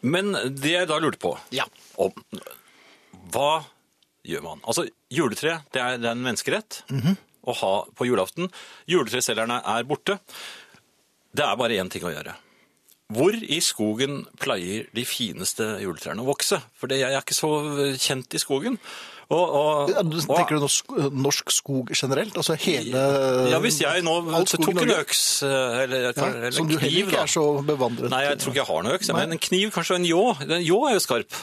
[SPEAKER 4] men det jeg da lurte på
[SPEAKER 3] Ja.
[SPEAKER 4] om, Hva gjør man? Altså, juletre det er, det er en menneskerett
[SPEAKER 3] Mhm.
[SPEAKER 4] Å ha på julaften. Juletreselgerne er borte. Det er bare én ting å gjøre. Hvor i skogen pleier de fineste juletrærne å vokse? For jeg er ikke så kjent i skogen. Og, og, og-
[SPEAKER 3] Tenker du norsk, norsk skog generelt? Altså hele
[SPEAKER 4] ja, hvis jeg nå tok en øks, eh, eller,
[SPEAKER 3] Ja,
[SPEAKER 4] eller
[SPEAKER 3] som
[SPEAKER 4] en
[SPEAKER 3] du heller ikke er så bevandret
[SPEAKER 4] Nei, jeg tror ikke jeg har noen øks, men en kniv, kanskje en ljå. En ljå er jo skarp.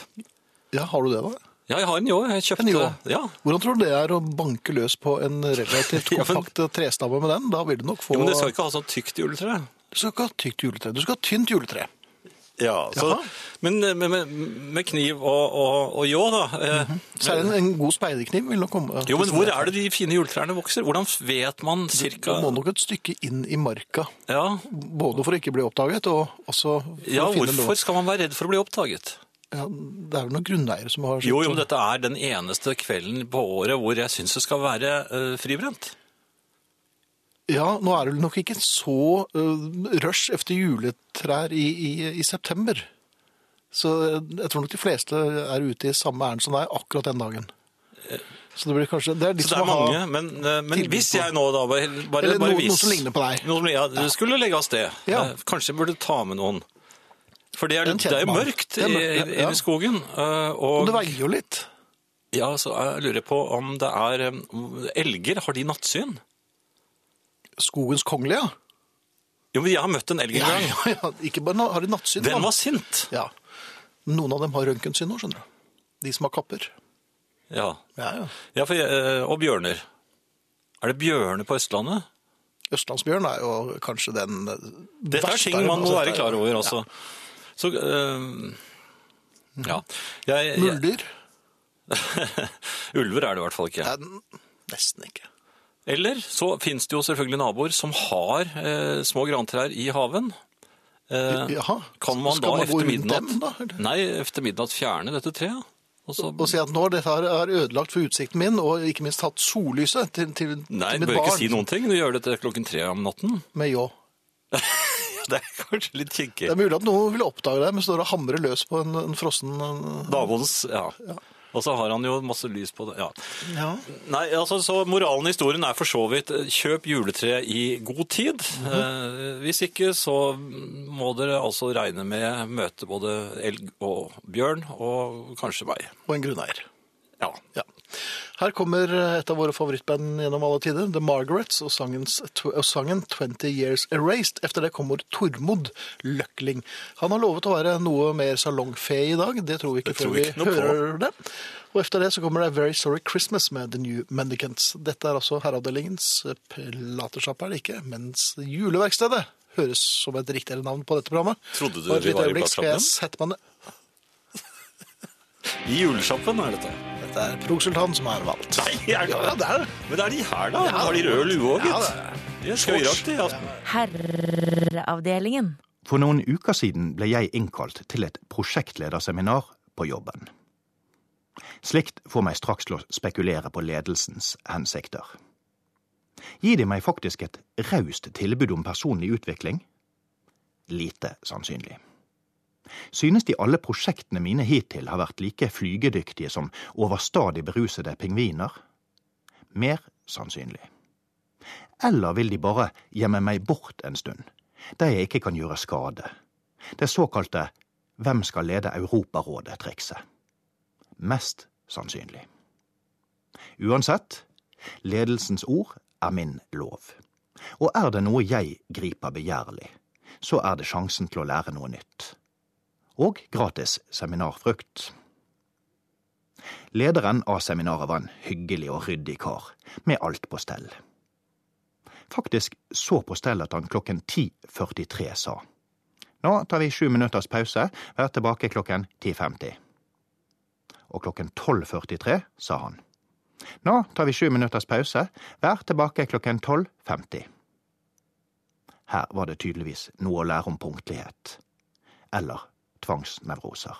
[SPEAKER 3] Ja, Har du det, da?
[SPEAKER 4] Ja, jeg har en ljå. Jeg kjøpte
[SPEAKER 3] En ljå?
[SPEAKER 4] Ja.
[SPEAKER 3] Hvordan tror du det er å banke løs på en relativt
[SPEAKER 4] Ja, men-
[SPEAKER 3] kompakt trestamme med den? Da vil du nok få
[SPEAKER 4] Jo, men det skal ikke ha sånn tykt juletre.
[SPEAKER 3] Du skal ikke ha tykt juletre. Du skal ha tynt juletre.
[SPEAKER 4] Ja, så,
[SPEAKER 3] Jaha.
[SPEAKER 4] men med, med, med kniv og, og, og ljå, da. eh,
[SPEAKER 3] Så er det en, en god speiderkniv vil nok komme.
[SPEAKER 4] Jo, men hvor er det de fine juletrærne vokser? Hvordan vet man cirka?
[SPEAKER 3] Du må nok et stykke inn i marka.
[SPEAKER 4] Ja,
[SPEAKER 3] Både for å ikke bli oppdaget, og også for
[SPEAKER 4] ja
[SPEAKER 3] å finne
[SPEAKER 4] hvorfor skal man være redd for å bli oppdaget?
[SPEAKER 3] Ja, det er vel noen grunneiere som har
[SPEAKER 4] Jo, jo, men dette er den eneste kvelden på året hvor jeg syns det skal være uh, fribrent.
[SPEAKER 3] Ja, nå er det vel nok ikke så uh, rush efter juletrær i, i, i september. Så uh, jeg tror nok de fleste er ute i samme ærend som deg akkurat den dagen. Så det blir kanskje Det er
[SPEAKER 4] Så det er mange, men, eh, men hvis jeg nå da bare, bare,
[SPEAKER 3] Eller
[SPEAKER 4] bare
[SPEAKER 3] noe-
[SPEAKER 4] vis,
[SPEAKER 3] noe som ligner på deg.
[SPEAKER 4] Noe som, ja, du skulle legge av sted.
[SPEAKER 3] Ja.
[SPEAKER 4] Eh, Kanskje jeg burde ta med noen. For det er, det er jo mørkt i, i, i skogen. eh,
[SPEAKER 3] Og
[SPEAKER 4] Og,
[SPEAKER 3] det veier jo litt.
[SPEAKER 4] ja, så jeg lurer på om det er eh, Elger, har de nattsyn?
[SPEAKER 3] Skogens kongelige, ja.
[SPEAKER 4] Jo, men jeg har møtt en elg en gang.
[SPEAKER 3] ja, ja. Ikke bare har de nattsyn.
[SPEAKER 4] Den var sint.
[SPEAKER 3] Ja. Noen av dem har røntgensyn nå, skjønner du. De som har kapper.
[SPEAKER 4] Ja,
[SPEAKER 3] Ja, ja.
[SPEAKER 4] ja for, eh, og bjørner. Er det bjørner på Østlandet?
[SPEAKER 3] Østlandsbjørn er jo kanskje den uh,
[SPEAKER 4] Dette er
[SPEAKER 3] verste
[SPEAKER 4] ting man må være klar over, altså. Så, eh, ja. Jeg, jeg,
[SPEAKER 3] Muldyr?
[SPEAKER 4] Ulver er det i hvert fall ikke.
[SPEAKER 3] Nei, nesten ikke.
[SPEAKER 4] Eller så finnes det jo selvfølgelig naboer som har eh, små grantrær i haven. Eh,
[SPEAKER 3] Jaha.
[SPEAKER 4] kan man
[SPEAKER 3] Skal
[SPEAKER 4] da
[SPEAKER 3] man gå
[SPEAKER 4] efter midnatt,
[SPEAKER 3] dem, da, eller?
[SPEAKER 4] Nei, efter midnatt fjerne dette treet? Og så,
[SPEAKER 3] Og si at nå dette her er ødelagt for utsikten min, og ikke minst tatt sollyset til, til,
[SPEAKER 4] nei,
[SPEAKER 3] til
[SPEAKER 4] du bør ikke si noen ting. Du gjør dette klokken tre om natten.
[SPEAKER 3] med ljå.
[SPEAKER 4] Det er kanskje litt kinkig.
[SPEAKER 3] Det er mulig at noen vil oppdage deg, men står og hamrer løs på en, en frossen en,
[SPEAKER 4] Naboens, ja. Og så har han jo masse lys på det. Ja.
[SPEAKER 3] Ja.
[SPEAKER 4] Nei, altså, så Moralen i historien er for så vidt eh, kjøp juletre i god tid. eh, hvis ikke så må dere altså regne med møte både elg og bjørn, og kanskje meg.
[SPEAKER 3] Og en grunneier.
[SPEAKER 4] Ja.
[SPEAKER 3] Ja. Her kommer et av våre favorittband gjennom alle tider, The Margarets, og, sangens, og sangen 20 Years Erased. Efter det kommer Tormod Løkling. Han har lovet å være noe mer salongfe i dag, det tror vi ikke før
[SPEAKER 4] vi ikke
[SPEAKER 3] hører det. Og efter det så kommer det Very Sorry Christmas med The New Mendicants. Dette er altså herreavdelingens platesjappe, er det ikke, mens juleverkstedet høres som et riktigere navn på dette programmet.
[SPEAKER 4] Trodde du vi var i platesjappen? I julesjappen er dette.
[SPEAKER 3] Dette er Progsultan som er valgt.
[SPEAKER 4] Nei, er det,
[SPEAKER 3] Ja, det er det.
[SPEAKER 4] Men det er de her, da.
[SPEAKER 3] Ja,
[SPEAKER 4] har de rød lue òg,
[SPEAKER 3] Ja,
[SPEAKER 4] gitt?
[SPEAKER 3] det er
[SPEAKER 4] De er skøyeraktige i aften.
[SPEAKER 11] Herreavdelingen.
[SPEAKER 12] For noen uker siden ble jeg innkalt til et prosjektlederseminar på jobben. Slikt får meg straks til å spekulere på ledelsens hensikter. Gir de meg faktisk et raust tilbud om personlig utvikling? Lite sannsynlig. Synes de alle prosjektene mine hittil har vært like flygedyktige som overstadig berusede pingviner? Mer sannsynlig. Eller vil de bare gjemme meg bort en stund, der jeg ikke kan gjøre skade? Det såkalte Hvem skal lede Europarådet-trikset. Mest sannsynlig. Uansett, ledelsens ord er min lov. Og er det noe jeg griper begjærlig, så er det sjansen til å lære noe nytt. Og gratis seminarfrukt. Lederen av seminaret var en hyggelig og ryddig kar, med alt på stell. Faktisk så på stell at han klokken 10.43 sa. Nå tar vi sju minutters pause, vær tilbake klokken 10.50. Og klokken 12.43 sa han. Nå tar vi sju minutters pause, vær tilbake klokken 12.50. Her var det tydeligvis noe å lære om punktlighet. Eller tvangsnevroser.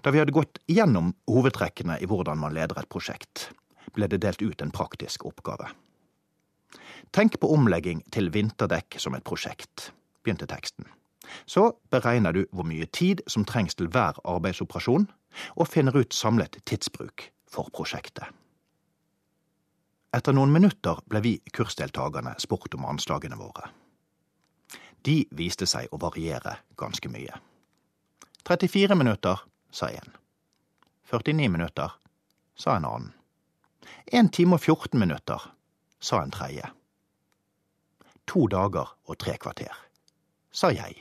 [SPEAKER 12] Da vi hadde gått gjennom hovedtrekkene i hvordan man leder et prosjekt, ble det delt ut en praktisk oppgave. Tenk på omlegging til vinterdekk som et prosjekt, begynte teksten. Så beregner du hvor mye tid som trengs til hver arbeidsoperasjon, og finner ut samlet tidsbruk for prosjektet. Etter noen minutter ble vi kursdeltakerne spurt om anslagene våre. De viste seg å variere ganske mye. 34 minutter, sa én. 49 minutter, sa en annen. 1 time og 14 minutter, sa en tredje. To dager og tre kvarter, sa jeg.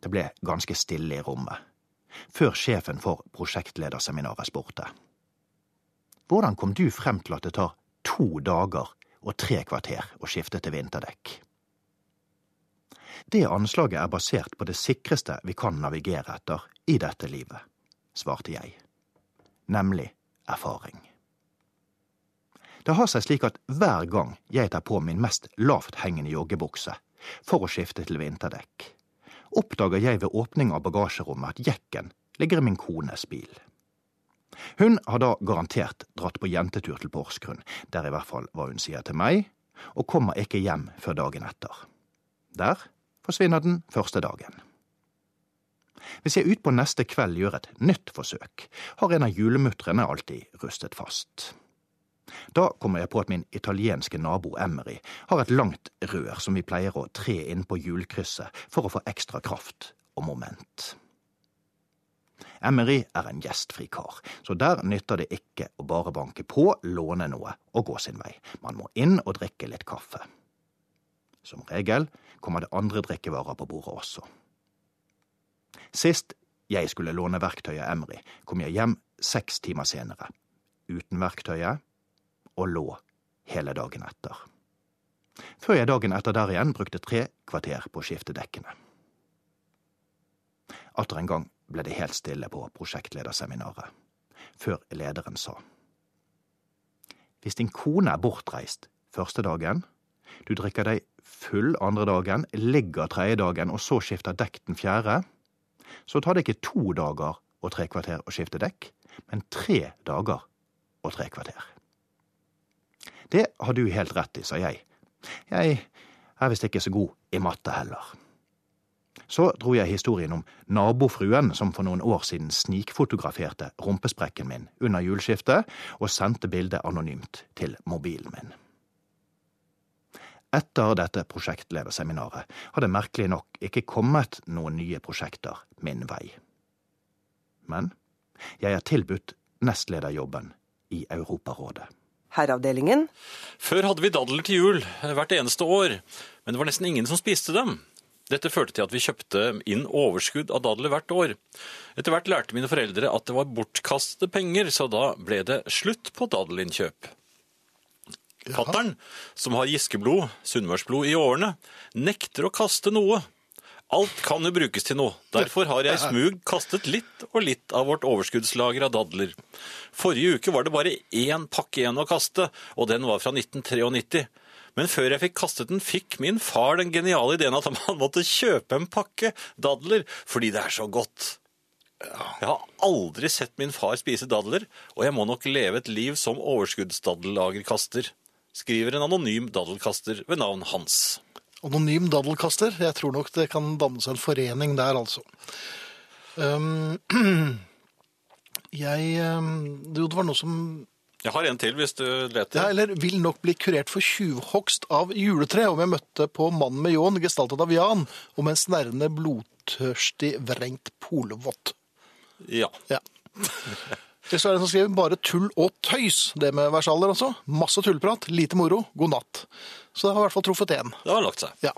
[SPEAKER 12] Det ble ganske stille i rommet, før sjefen for prosjektlederseminaret spurte. Hvordan kom du frem til at det tar to dager og tre kvarter å skifte til vinterdekk? Det anslaget er basert på det sikreste vi kan navigere etter i dette livet, svarte jeg, nemlig erfaring. Det har seg slik at hver gang jeg tar på min mest lavthengende joggebukse for å skifte til vinterdekk, oppdager jeg ved åpning av bagasjerommet at jekken ligger i min kones bil. Hun har da garantert dratt på jentetur til Porsgrunn, der i hvert fall hva hun sier til meg, og kommer ikke hjem før dagen etter. Der forsvinner den første dagen. Hvis jeg utpå neste kveld gjør et nytt forsøk, har en av julemutrene alltid rustet fast. Da kommer jeg på at min italienske nabo Emery har et langt rør som vi pleier å tre inn på hjulkrysset for å få ekstra kraft og moment. Emery er en gjestfri kar, så der nytter det ikke å bare banke på, låne noe og gå sin vei. Man må inn og drikke litt kaffe. Som regel kommer det andre drikkevarer på bordet også. Sist jeg skulle låne verktøyet Emry, kom jeg hjem seks timer senere, uten verktøyet, og lå hele dagen etter. Før jeg dagen etter der igjen brukte tre kvarter på å skifte dekkene. Atter en gang ble det helt stille på prosjektlederseminaret, før lederen sa. Hvis din kone er bortreist første dagen, du drikker deg full andre dagen, ligger tredje dagen og så skifter dekk den fjerde, så tar det ikke to dager og tre kvarter å skifte dekk, men tre dager og tre kvarter. Det har du helt rett i, sa jeg. Jeg er visst ikke så god i matte heller.
[SPEAKER 13] Så dro jeg historien om nabofruen som for noen år siden snikfotograferte rumpesprekken min under juleskiftet og sendte bildet anonymt til mobilen min. Etter dette prosjektlederseminaret har det merkelig nok ikke kommet noen nye prosjekter min vei. Men jeg er tilbudt nestlederjobben i Europarådet.
[SPEAKER 9] Herreavdelingen.
[SPEAKER 4] Før hadde vi dadler til jul eh, hvert eneste år, men det var nesten ingen som spiste dem. Dette førte til at vi kjøpte inn overskudd av dadler hvert år. Etter hvert lærte mine foreldre at det var bortkastede penger, så da ble det slutt på dadelinnkjøp. Fattern, som har Giskeblod, sunnmørsblod, i årene, nekter å kaste noe. Alt kan jo brukes til noe. Derfor har jeg i smug kastet litt og litt av vårt overskuddslager av dadler. Forrige uke var det bare én pakke igjen å kaste, og den var fra 1993. Men før jeg fikk kastet den, fikk min far den geniale ideen at han måtte kjøpe en pakke dadler fordi det er så godt. Jeg har aldri sett min far spise dadler, og jeg må nok leve et liv som overskuddsdadellagerkaster, skriver en anonym daddelkaster ved navn Hans.
[SPEAKER 3] Anonym daddelkaster. Jeg tror nok det kan danne seg en forening der, altså. Um, jeg Jo, det var noe som
[SPEAKER 4] Jeg har en til, hvis du leter.
[SPEAKER 3] ja, eller vil nok bli kurert for tjuvhogst av juletre om jeg møtte på Mannen med ljåen, gestaltet av Jan, og med en snerrende blodtørstig vrengt polvott.
[SPEAKER 4] Ja.
[SPEAKER 3] Ja. Ellers er det en som skriver bare tull og tøys, det med versaler altså. Masse tullprat, lite moro, god natt. Så det har i hvert fall truffet én.
[SPEAKER 4] Det har lagt seg.
[SPEAKER 3] Ja.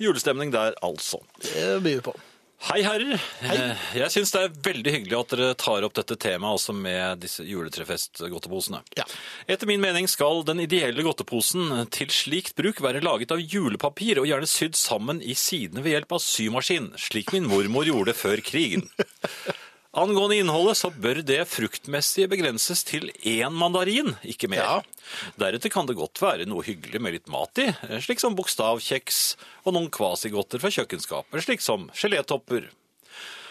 [SPEAKER 4] Julestemning der, altså.
[SPEAKER 3] Det byr vi på.
[SPEAKER 4] Hei, herrer. Hei. Jeg syns det er veldig hyggelig at dere tar opp dette temaet også med disse juletrefestgodteposene.
[SPEAKER 3] Ja.
[SPEAKER 4] Etter min mening skal den ideelle godteposen til slikt bruk være laget av julepapir og gjerne sydd sammen i sidene ved hjelp av symaskin, slik min mormor gjorde før krigen. Angående innholdet så bør det fruktmessige begrenses til én mandarin, ikke mer. Deretter kan det godt være noe hyggelig med litt mat i, slik som bokstavkjeks og noen kvasigodter fra kjøkkenskapet, slik som gelétopper.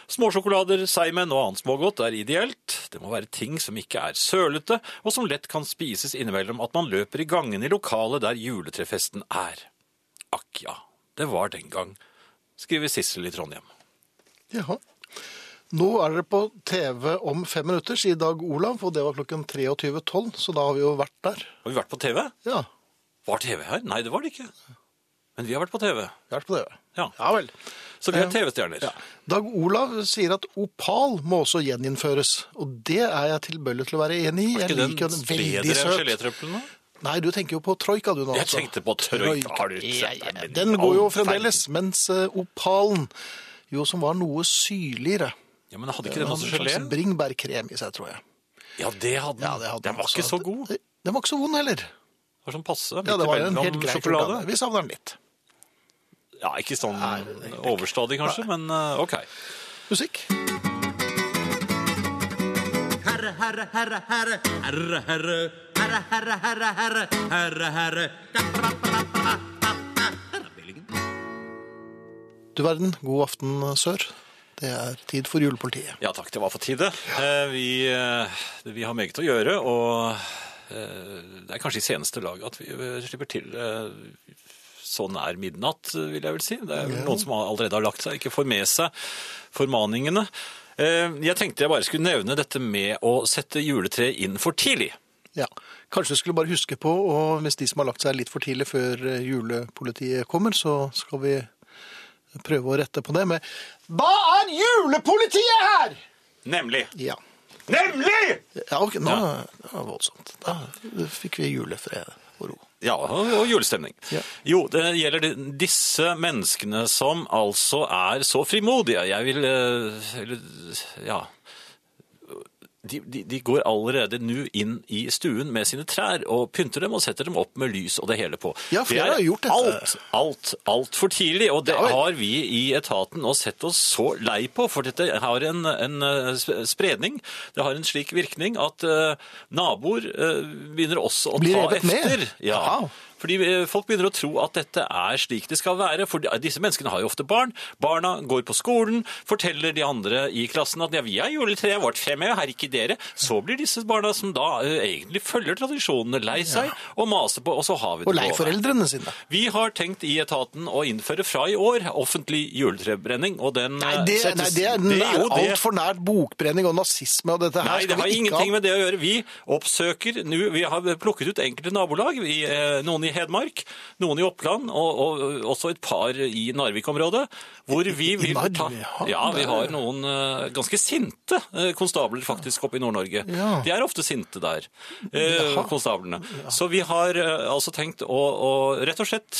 [SPEAKER 4] Småsjokolader, seigmenn og annet smågodt er ideelt. Det må være ting som ikke er sølete, og som lett kan spises innimellom at man løper i gangen i lokalet der juletrefesten er. Akk ja, det var den gang, skriver Sissel i Trondheim.
[SPEAKER 3] Jaha. Nå er dere på TV om fem minutter, sier Dag Olav, og det var klokken 23.12, så da har vi jo vært der.
[SPEAKER 4] Har vi vært på TV?
[SPEAKER 3] Ja.
[SPEAKER 4] Var TV her? Nei, det var det ikke. Men vi har vært på TV.
[SPEAKER 3] Vi har vært på TV.
[SPEAKER 4] Ja,
[SPEAKER 3] Ja vel.
[SPEAKER 4] Så vi er
[SPEAKER 3] Eh,
[SPEAKER 4] TV-stjerner.
[SPEAKER 3] Ja. Dag Olav sier at opal må også gjeninnføres, og det er jeg tilbøyelig til å være enig i. Jeg
[SPEAKER 4] ikke den
[SPEAKER 3] liker den veldig
[SPEAKER 4] bedre enn
[SPEAKER 3] søt. Nei, du tenker jo på troika du nå.
[SPEAKER 4] Jeg
[SPEAKER 3] altså.
[SPEAKER 4] tenkte på troika. Har du sett den?
[SPEAKER 3] Den går jo fremdeles, mens eh, opalen jo som var noe syrligere.
[SPEAKER 4] Ja, men hadde ikke den også
[SPEAKER 3] hadde en
[SPEAKER 4] gelé?
[SPEAKER 3] slags Bringebærkrem i seg, tror jeg.
[SPEAKER 4] Ja, det hadde den.
[SPEAKER 3] Ja, det hadde
[SPEAKER 4] den var
[SPEAKER 3] også.
[SPEAKER 4] ikke så god. Det
[SPEAKER 3] Den var ikke så vond heller.
[SPEAKER 4] var sånn passe.
[SPEAKER 3] Ja, det var en helt grei
[SPEAKER 4] sjokolade.
[SPEAKER 3] sjokolade. Vi savner den litt.
[SPEAKER 4] Ja, ikke sånn overstadig kanskje, men eh, ok.
[SPEAKER 3] Musikk.
[SPEAKER 14] Herre, herre, herre, herre, herre, herre, herre, herre, herre, herre, herre, herre.
[SPEAKER 3] Du verden, god aften, Sør. Det er tid for julepolitiet.
[SPEAKER 4] Ja takk, det var for tide. Eh, Vi, eh, vi har meget å gjøre, og eh, det er kanskje i seneste lag at vi slipper til så nær midnatt, vil jeg vel si. Det er noen som allerede har lagt seg, ikke får med seg formaningene. Jeg tenkte jeg bare skulle nevne dette med å sette juletreet inn for tidlig.
[SPEAKER 3] Ja, Kanskje vi skulle bare huske på, og hvis de som har lagt seg litt for tidlig før julepolitiet kommer, så skal vi prøve å rette på det med Da er julepolitiet her!
[SPEAKER 4] Nemlig.
[SPEAKER 3] Ja.
[SPEAKER 4] Nemlig!
[SPEAKER 3] Ja, ok, nå det var voldsomt. Da fikk vi julefred og ro.
[SPEAKER 4] Ja, og julestemning. julestemning. Jo, det gjelder disse menneskene som altså er så frimodige. Jeg vil eh, eller, Ja. De, de, de går allerede nå inn i stuen med sine trær og pynter dem og setter dem opp med lys og det hele på.
[SPEAKER 3] Ja,
[SPEAKER 4] det er
[SPEAKER 3] har gjort dette.
[SPEAKER 4] alt, alt, alt for tidlig, og det
[SPEAKER 3] Ja
[SPEAKER 4] har vi i etaten nå sett oss så lei på, for dette har en, en eh, spredning. Det har en slik virkning at uh, naboer uh, begynner også å
[SPEAKER 3] Blir
[SPEAKER 4] ta
[SPEAKER 3] etter. med?
[SPEAKER 4] Ja.
[SPEAKER 3] Aha.
[SPEAKER 4] Fordi eh, folk begynner å tro at dette er slik det skal være. For disse menneskene har jo ofte barn. Barna går på skolen, forteller de andre i klassen at ja, vi har juletreet vårt fremme, her ikke dere. Så blir disse barna som da eh, egentlig følger tradisjonene, lei seg og maser på, og så har vi det
[SPEAKER 3] Og lei foreldrene sine.
[SPEAKER 4] Vi har tenkt i etaten å innføre fra i år offentlig juletrebrenning, og den
[SPEAKER 3] Nei, det,
[SPEAKER 4] settes-
[SPEAKER 3] nei, det er, er altfor nært bokbrenning og nazisme og dette her.
[SPEAKER 4] Nei, det har ingenting
[SPEAKER 3] ha.
[SPEAKER 4] med det å gjøre. Vi oppsøker nå Vi har plukket ut enkelte nabolag. Vi, eh, noen i Hedmark, noen i Oppland og, og også et par i Narvik-området. Hvor vi vil ta
[SPEAKER 3] ja,
[SPEAKER 4] vi har noen eh, ganske sinte eh, konstabler faktisk oppe i Nord-Norge. De er ofte sinte der, eh, konstablene. Så vi har altså tenkt å, å rett og slett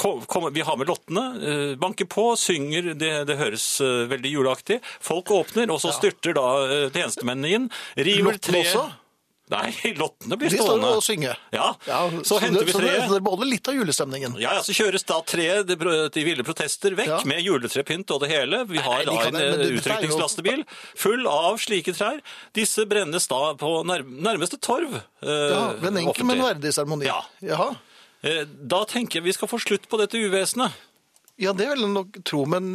[SPEAKER 4] komme, Vi har med lottene, banker på, synger, det, det høres veldig juleaktig. Folk åpner, og så styrter da tjenestemennene inn. River tre? Nei, lottene blir stående.
[SPEAKER 3] De står og synger.
[SPEAKER 4] Ja, så,
[SPEAKER 3] så
[SPEAKER 4] henter vi treet.
[SPEAKER 3] så det er både litt av julestemningen.
[SPEAKER 4] Ja, ja, så kjøres da treet, de ville protester, vekk
[SPEAKER 3] Ja.
[SPEAKER 4] med juletrepynt og det hele. Vi har da en eh, utrykningslastebil full av slike trær. Disse brennes da på nærmeste torv. eh,
[SPEAKER 3] Ja, ved en enkel, men verdig seremoni.
[SPEAKER 4] Ja.
[SPEAKER 3] Jaha.
[SPEAKER 4] Eh, Da tenker jeg vi skal få slutt på dette uvesenet.
[SPEAKER 3] Ja, det vil jeg nok tro, men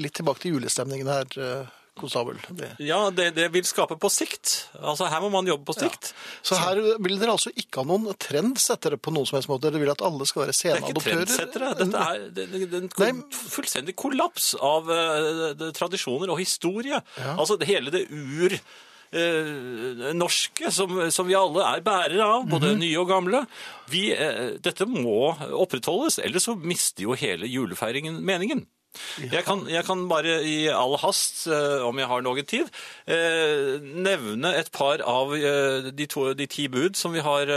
[SPEAKER 3] litt tilbake til julestemningen her, konstabel. Det.
[SPEAKER 4] Ja, det, det vil skape på sikt. Altså, her må man jobbe på sikt.
[SPEAKER 3] Så her vil dere altså ikke ha noen trendsettere på noen som helst måte? Dere vil at alle skal være
[SPEAKER 4] Det er ikke
[SPEAKER 3] sceneadoptører?
[SPEAKER 4] trendsettere. Dette er det, det, det, en fullstendig kollaps av uh, tradisjoner og historie. Altså det, hele det ur... eh, norske, som, som vi alle er bærere av, både
[SPEAKER 3] Mhm.
[SPEAKER 4] nye og gamle. Vi, eh, dette må opprettholdes, ellers så mister jo hele julefeiringen meningen. Jeg, kan, jeg kan bare i all hast, eh, om jeg har noe tid, eh, nevne et par av eh, de, to, de ti bud som vi har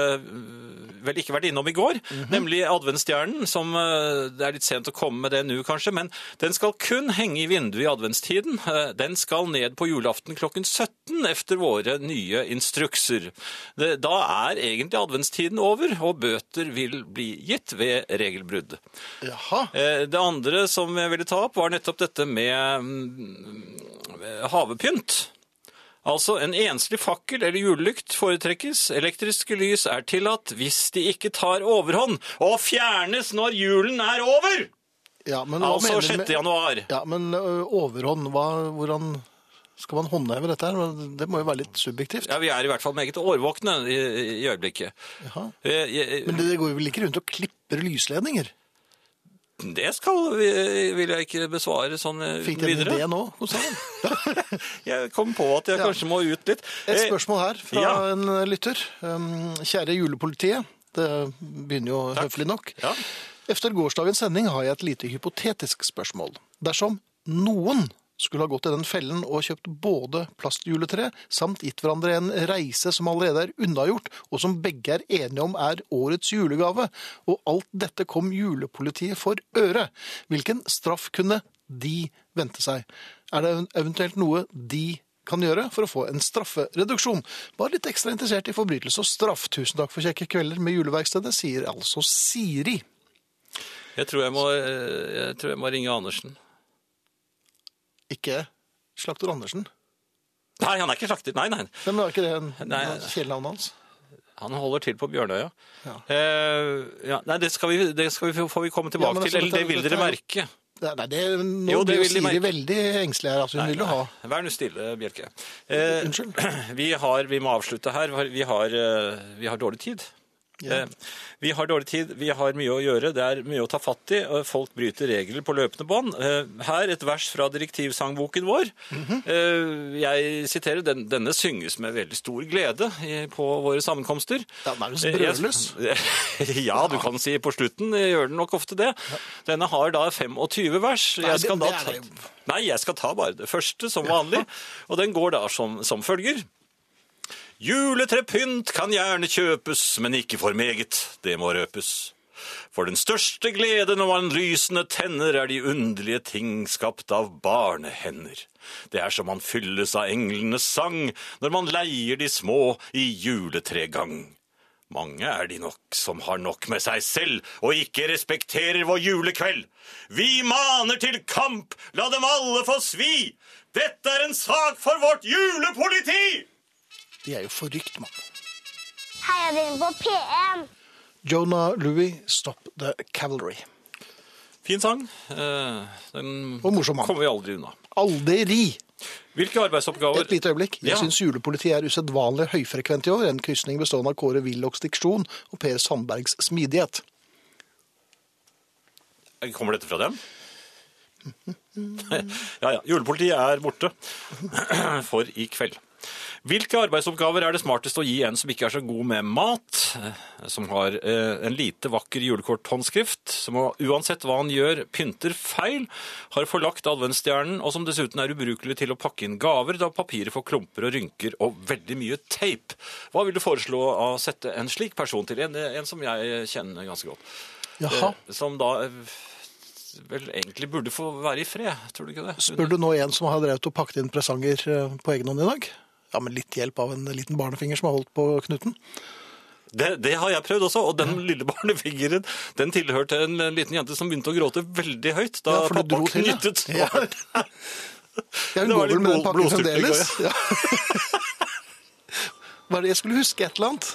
[SPEAKER 4] vel ikke vært innom i går, nemlig adventsstjernen, som det er litt sent å komme med det nå kanskje, men den skal kun henge i vinduet i adventstiden. Den skal ned på julaften klokken 17 efter våre nye instrukser. Da er egentlig adventstiden over, og bøter vil bli gitt ved regelbrudd.
[SPEAKER 3] Jaha.
[SPEAKER 4] Det andre som jeg ville ta opp, var nettopp dette med mm, havepynt. Altså, en enslig fakkel eller julelykt foretrekkes. Elektriske lys er tillatt hvis de ikke tar overhånd og fjernes når julen er over!
[SPEAKER 3] Ja, men
[SPEAKER 4] Altså
[SPEAKER 3] 6. med-
[SPEAKER 4] 6. januar.
[SPEAKER 3] Ja, men ø, overhånd, hva, hvordan skal man håndheve dette her? Det må jo være litt subjektivt.
[SPEAKER 4] Ja, Vi er i hvert fall meget årvåkne i, i øyeblikket.
[SPEAKER 3] Jaha.
[SPEAKER 4] Eh,
[SPEAKER 3] Men det går jo vel ikke rundt og klipper lysledninger?
[SPEAKER 4] Det skal vi, vil jeg ikke besvare sånn videre.
[SPEAKER 3] Fikk dere det nå, konstabel?
[SPEAKER 4] Jeg kom på at jeg
[SPEAKER 3] Ja.
[SPEAKER 4] kanskje må ut litt.
[SPEAKER 3] Et
[SPEAKER 4] Eh,
[SPEAKER 3] spørsmål her fra
[SPEAKER 4] ja.
[SPEAKER 3] en lytter. Um, Kjære julepolitiet. Det begynner jo høflig nok.
[SPEAKER 4] Ja.
[SPEAKER 3] Efter gårsdagens sending har jeg et lite hypotetisk spørsmål. Dersom noen skulle ha gått i den fellen og kjøpt både plastjuletre samt gitt hverandre en reise som allerede er unnagjort, og som begge er enige om er årets julegave, og alt dette kom julepolitiet for øre, hvilken straff kunne de vente seg? Er det eventuelt noe de kan gjøre for å få en straffereduksjon? Bare litt ekstra interessert i forbrytelse og straff. Tusen takk for kjekke kvelder med juleverkstedet, sier altså Siri.
[SPEAKER 4] Jeg tror jeg må, eh, jeg tror jeg må ringe Andersen.
[SPEAKER 3] Ikke slakter Andersen.
[SPEAKER 4] Nei, han er ikke slakter. Nei, nei.
[SPEAKER 3] Men er ikke det en
[SPEAKER 4] Nei.
[SPEAKER 3] kjælenavnet hans?
[SPEAKER 4] Han holder til på Bjørnøya.
[SPEAKER 3] Ja.
[SPEAKER 4] Eh, ja, nei, det skal vi, det skal vi, får vi komme tilbake
[SPEAKER 3] Ja, altså,
[SPEAKER 4] til. Eller det vil dere
[SPEAKER 3] er
[SPEAKER 4] merke.
[SPEAKER 3] Nei, nei, det, nå
[SPEAKER 4] Jo, det
[SPEAKER 3] blir
[SPEAKER 4] de
[SPEAKER 3] Siri veldig engstelig her. Altså, hun vil jo ha
[SPEAKER 4] Vær nå stille, Bjelke. Eh,
[SPEAKER 3] Unnskyld.
[SPEAKER 4] Vi, har, vi må avslutte her. Vi har, eh, vi har dårlig tid.
[SPEAKER 3] Ja.
[SPEAKER 4] Eh, Vi har dårlig tid, vi har mye å gjøre, det er mye å ta fatt i. Folk bryter regler på løpende bånd. Eh, Her et vers fra direktivsangboken vår.
[SPEAKER 3] Mhm.
[SPEAKER 4] Eh, Jeg siterer, den, denne synges med veldig stor glede på våre sammenkomster.
[SPEAKER 3] Ja,
[SPEAKER 4] er jo
[SPEAKER 3] brøles.
[SPEAKER 4] Ja, du kan si på slutten gjør den nok ofte det. Denne har da 25 vers.
[SPEAKER 3] Nei,
[SPEAKER 4] Jeg skal
[SPEAKER 3] det-
[SPEAKER 4] ta, nei, jeg skal ta bare det første som vanlig, og den går da som, som følger. Juletrepynt kan gjerne kjøpes, men ikke for meget, det må røpes. For den største glede når man lysene tenner, er de underlige ting skapt av barnehender. Det er som man fylles av englenes sang når man leier de små i juletregang. Mange er de nok som har nok med seg selv og ikke respekterer vår julekveld. Vi maner til kamp, la dem alle få svi! Dette er en sak for vårt julepoliti!
[SPEAKER 3] De er jo forrykt, mann.
[SPEAKER 1] Heiavdelingen på P1.
[SPEAKER 3] Jonah Louis, Stop the Cavalry.
[SPEAKER 4] Fin sang. Eh, Den
[SPEAKER 3] Og morsom mann.
[SPEAKER 4] kommer vi aldri unna.
[SPEAKER 3] Aldri!
[SPEAKER 4] Hvilke arbeidsoppgaver
[SPEAKER 3] Et lite øyeblikk. Jeg
[SPEAKER 4] Ja.
[SPEAKER 3] syns julepolitiet er usedvanlig høyfrekvent i år. En krysning bestående av Kåre Willochs diksjon og Per Sandbergs smidighet.
[SPEAKER 4] Kommer dette fra dem? ja, ja. Julepolitiet er borte for i kveld. Hvilke arbeidsoppgaver er det smartest å gi en som ikke er så god med mat, eh, som har eh, en lite vakker julekorthåndskrift, som uansett hva han gjør, pynter feil, har forlagt adventsstjernen, og som dessuten er ubrukelig til å pakke inn gaver, da papiret får klumper og rynker og veldig mye teip? Hva vil du foreslå å sette en slik person til? En, en som jeg kjenner ganske godt.
[SPEAKER 3] Jaha.
[SPEAKER 4] Eh, Som da vel egentlig burde få være i fred, tror du ikke det?
[SPEAKER 3] Spør du nå en som har drevet og pakket inn presanger på egen hånd i dag? Ja, med litt hjelp av en liten barnefinger som har holdt på knuten.
[SPEAKER 4] Det, det har jeg prøvd også, og den lille barnefingeren den tilhørte en liten jente som begynte å gråte veldig høyt da
[SPEAKER 3] Ja,
[SPEAKER 4] pappa knyttet
[SPEAKER 3] Ja. Ja,
[SPEAKER 4] var
[SPEAKER 3] går vel med den pakken fremdeles. Ja. Det jeg skulle huske et eller annet?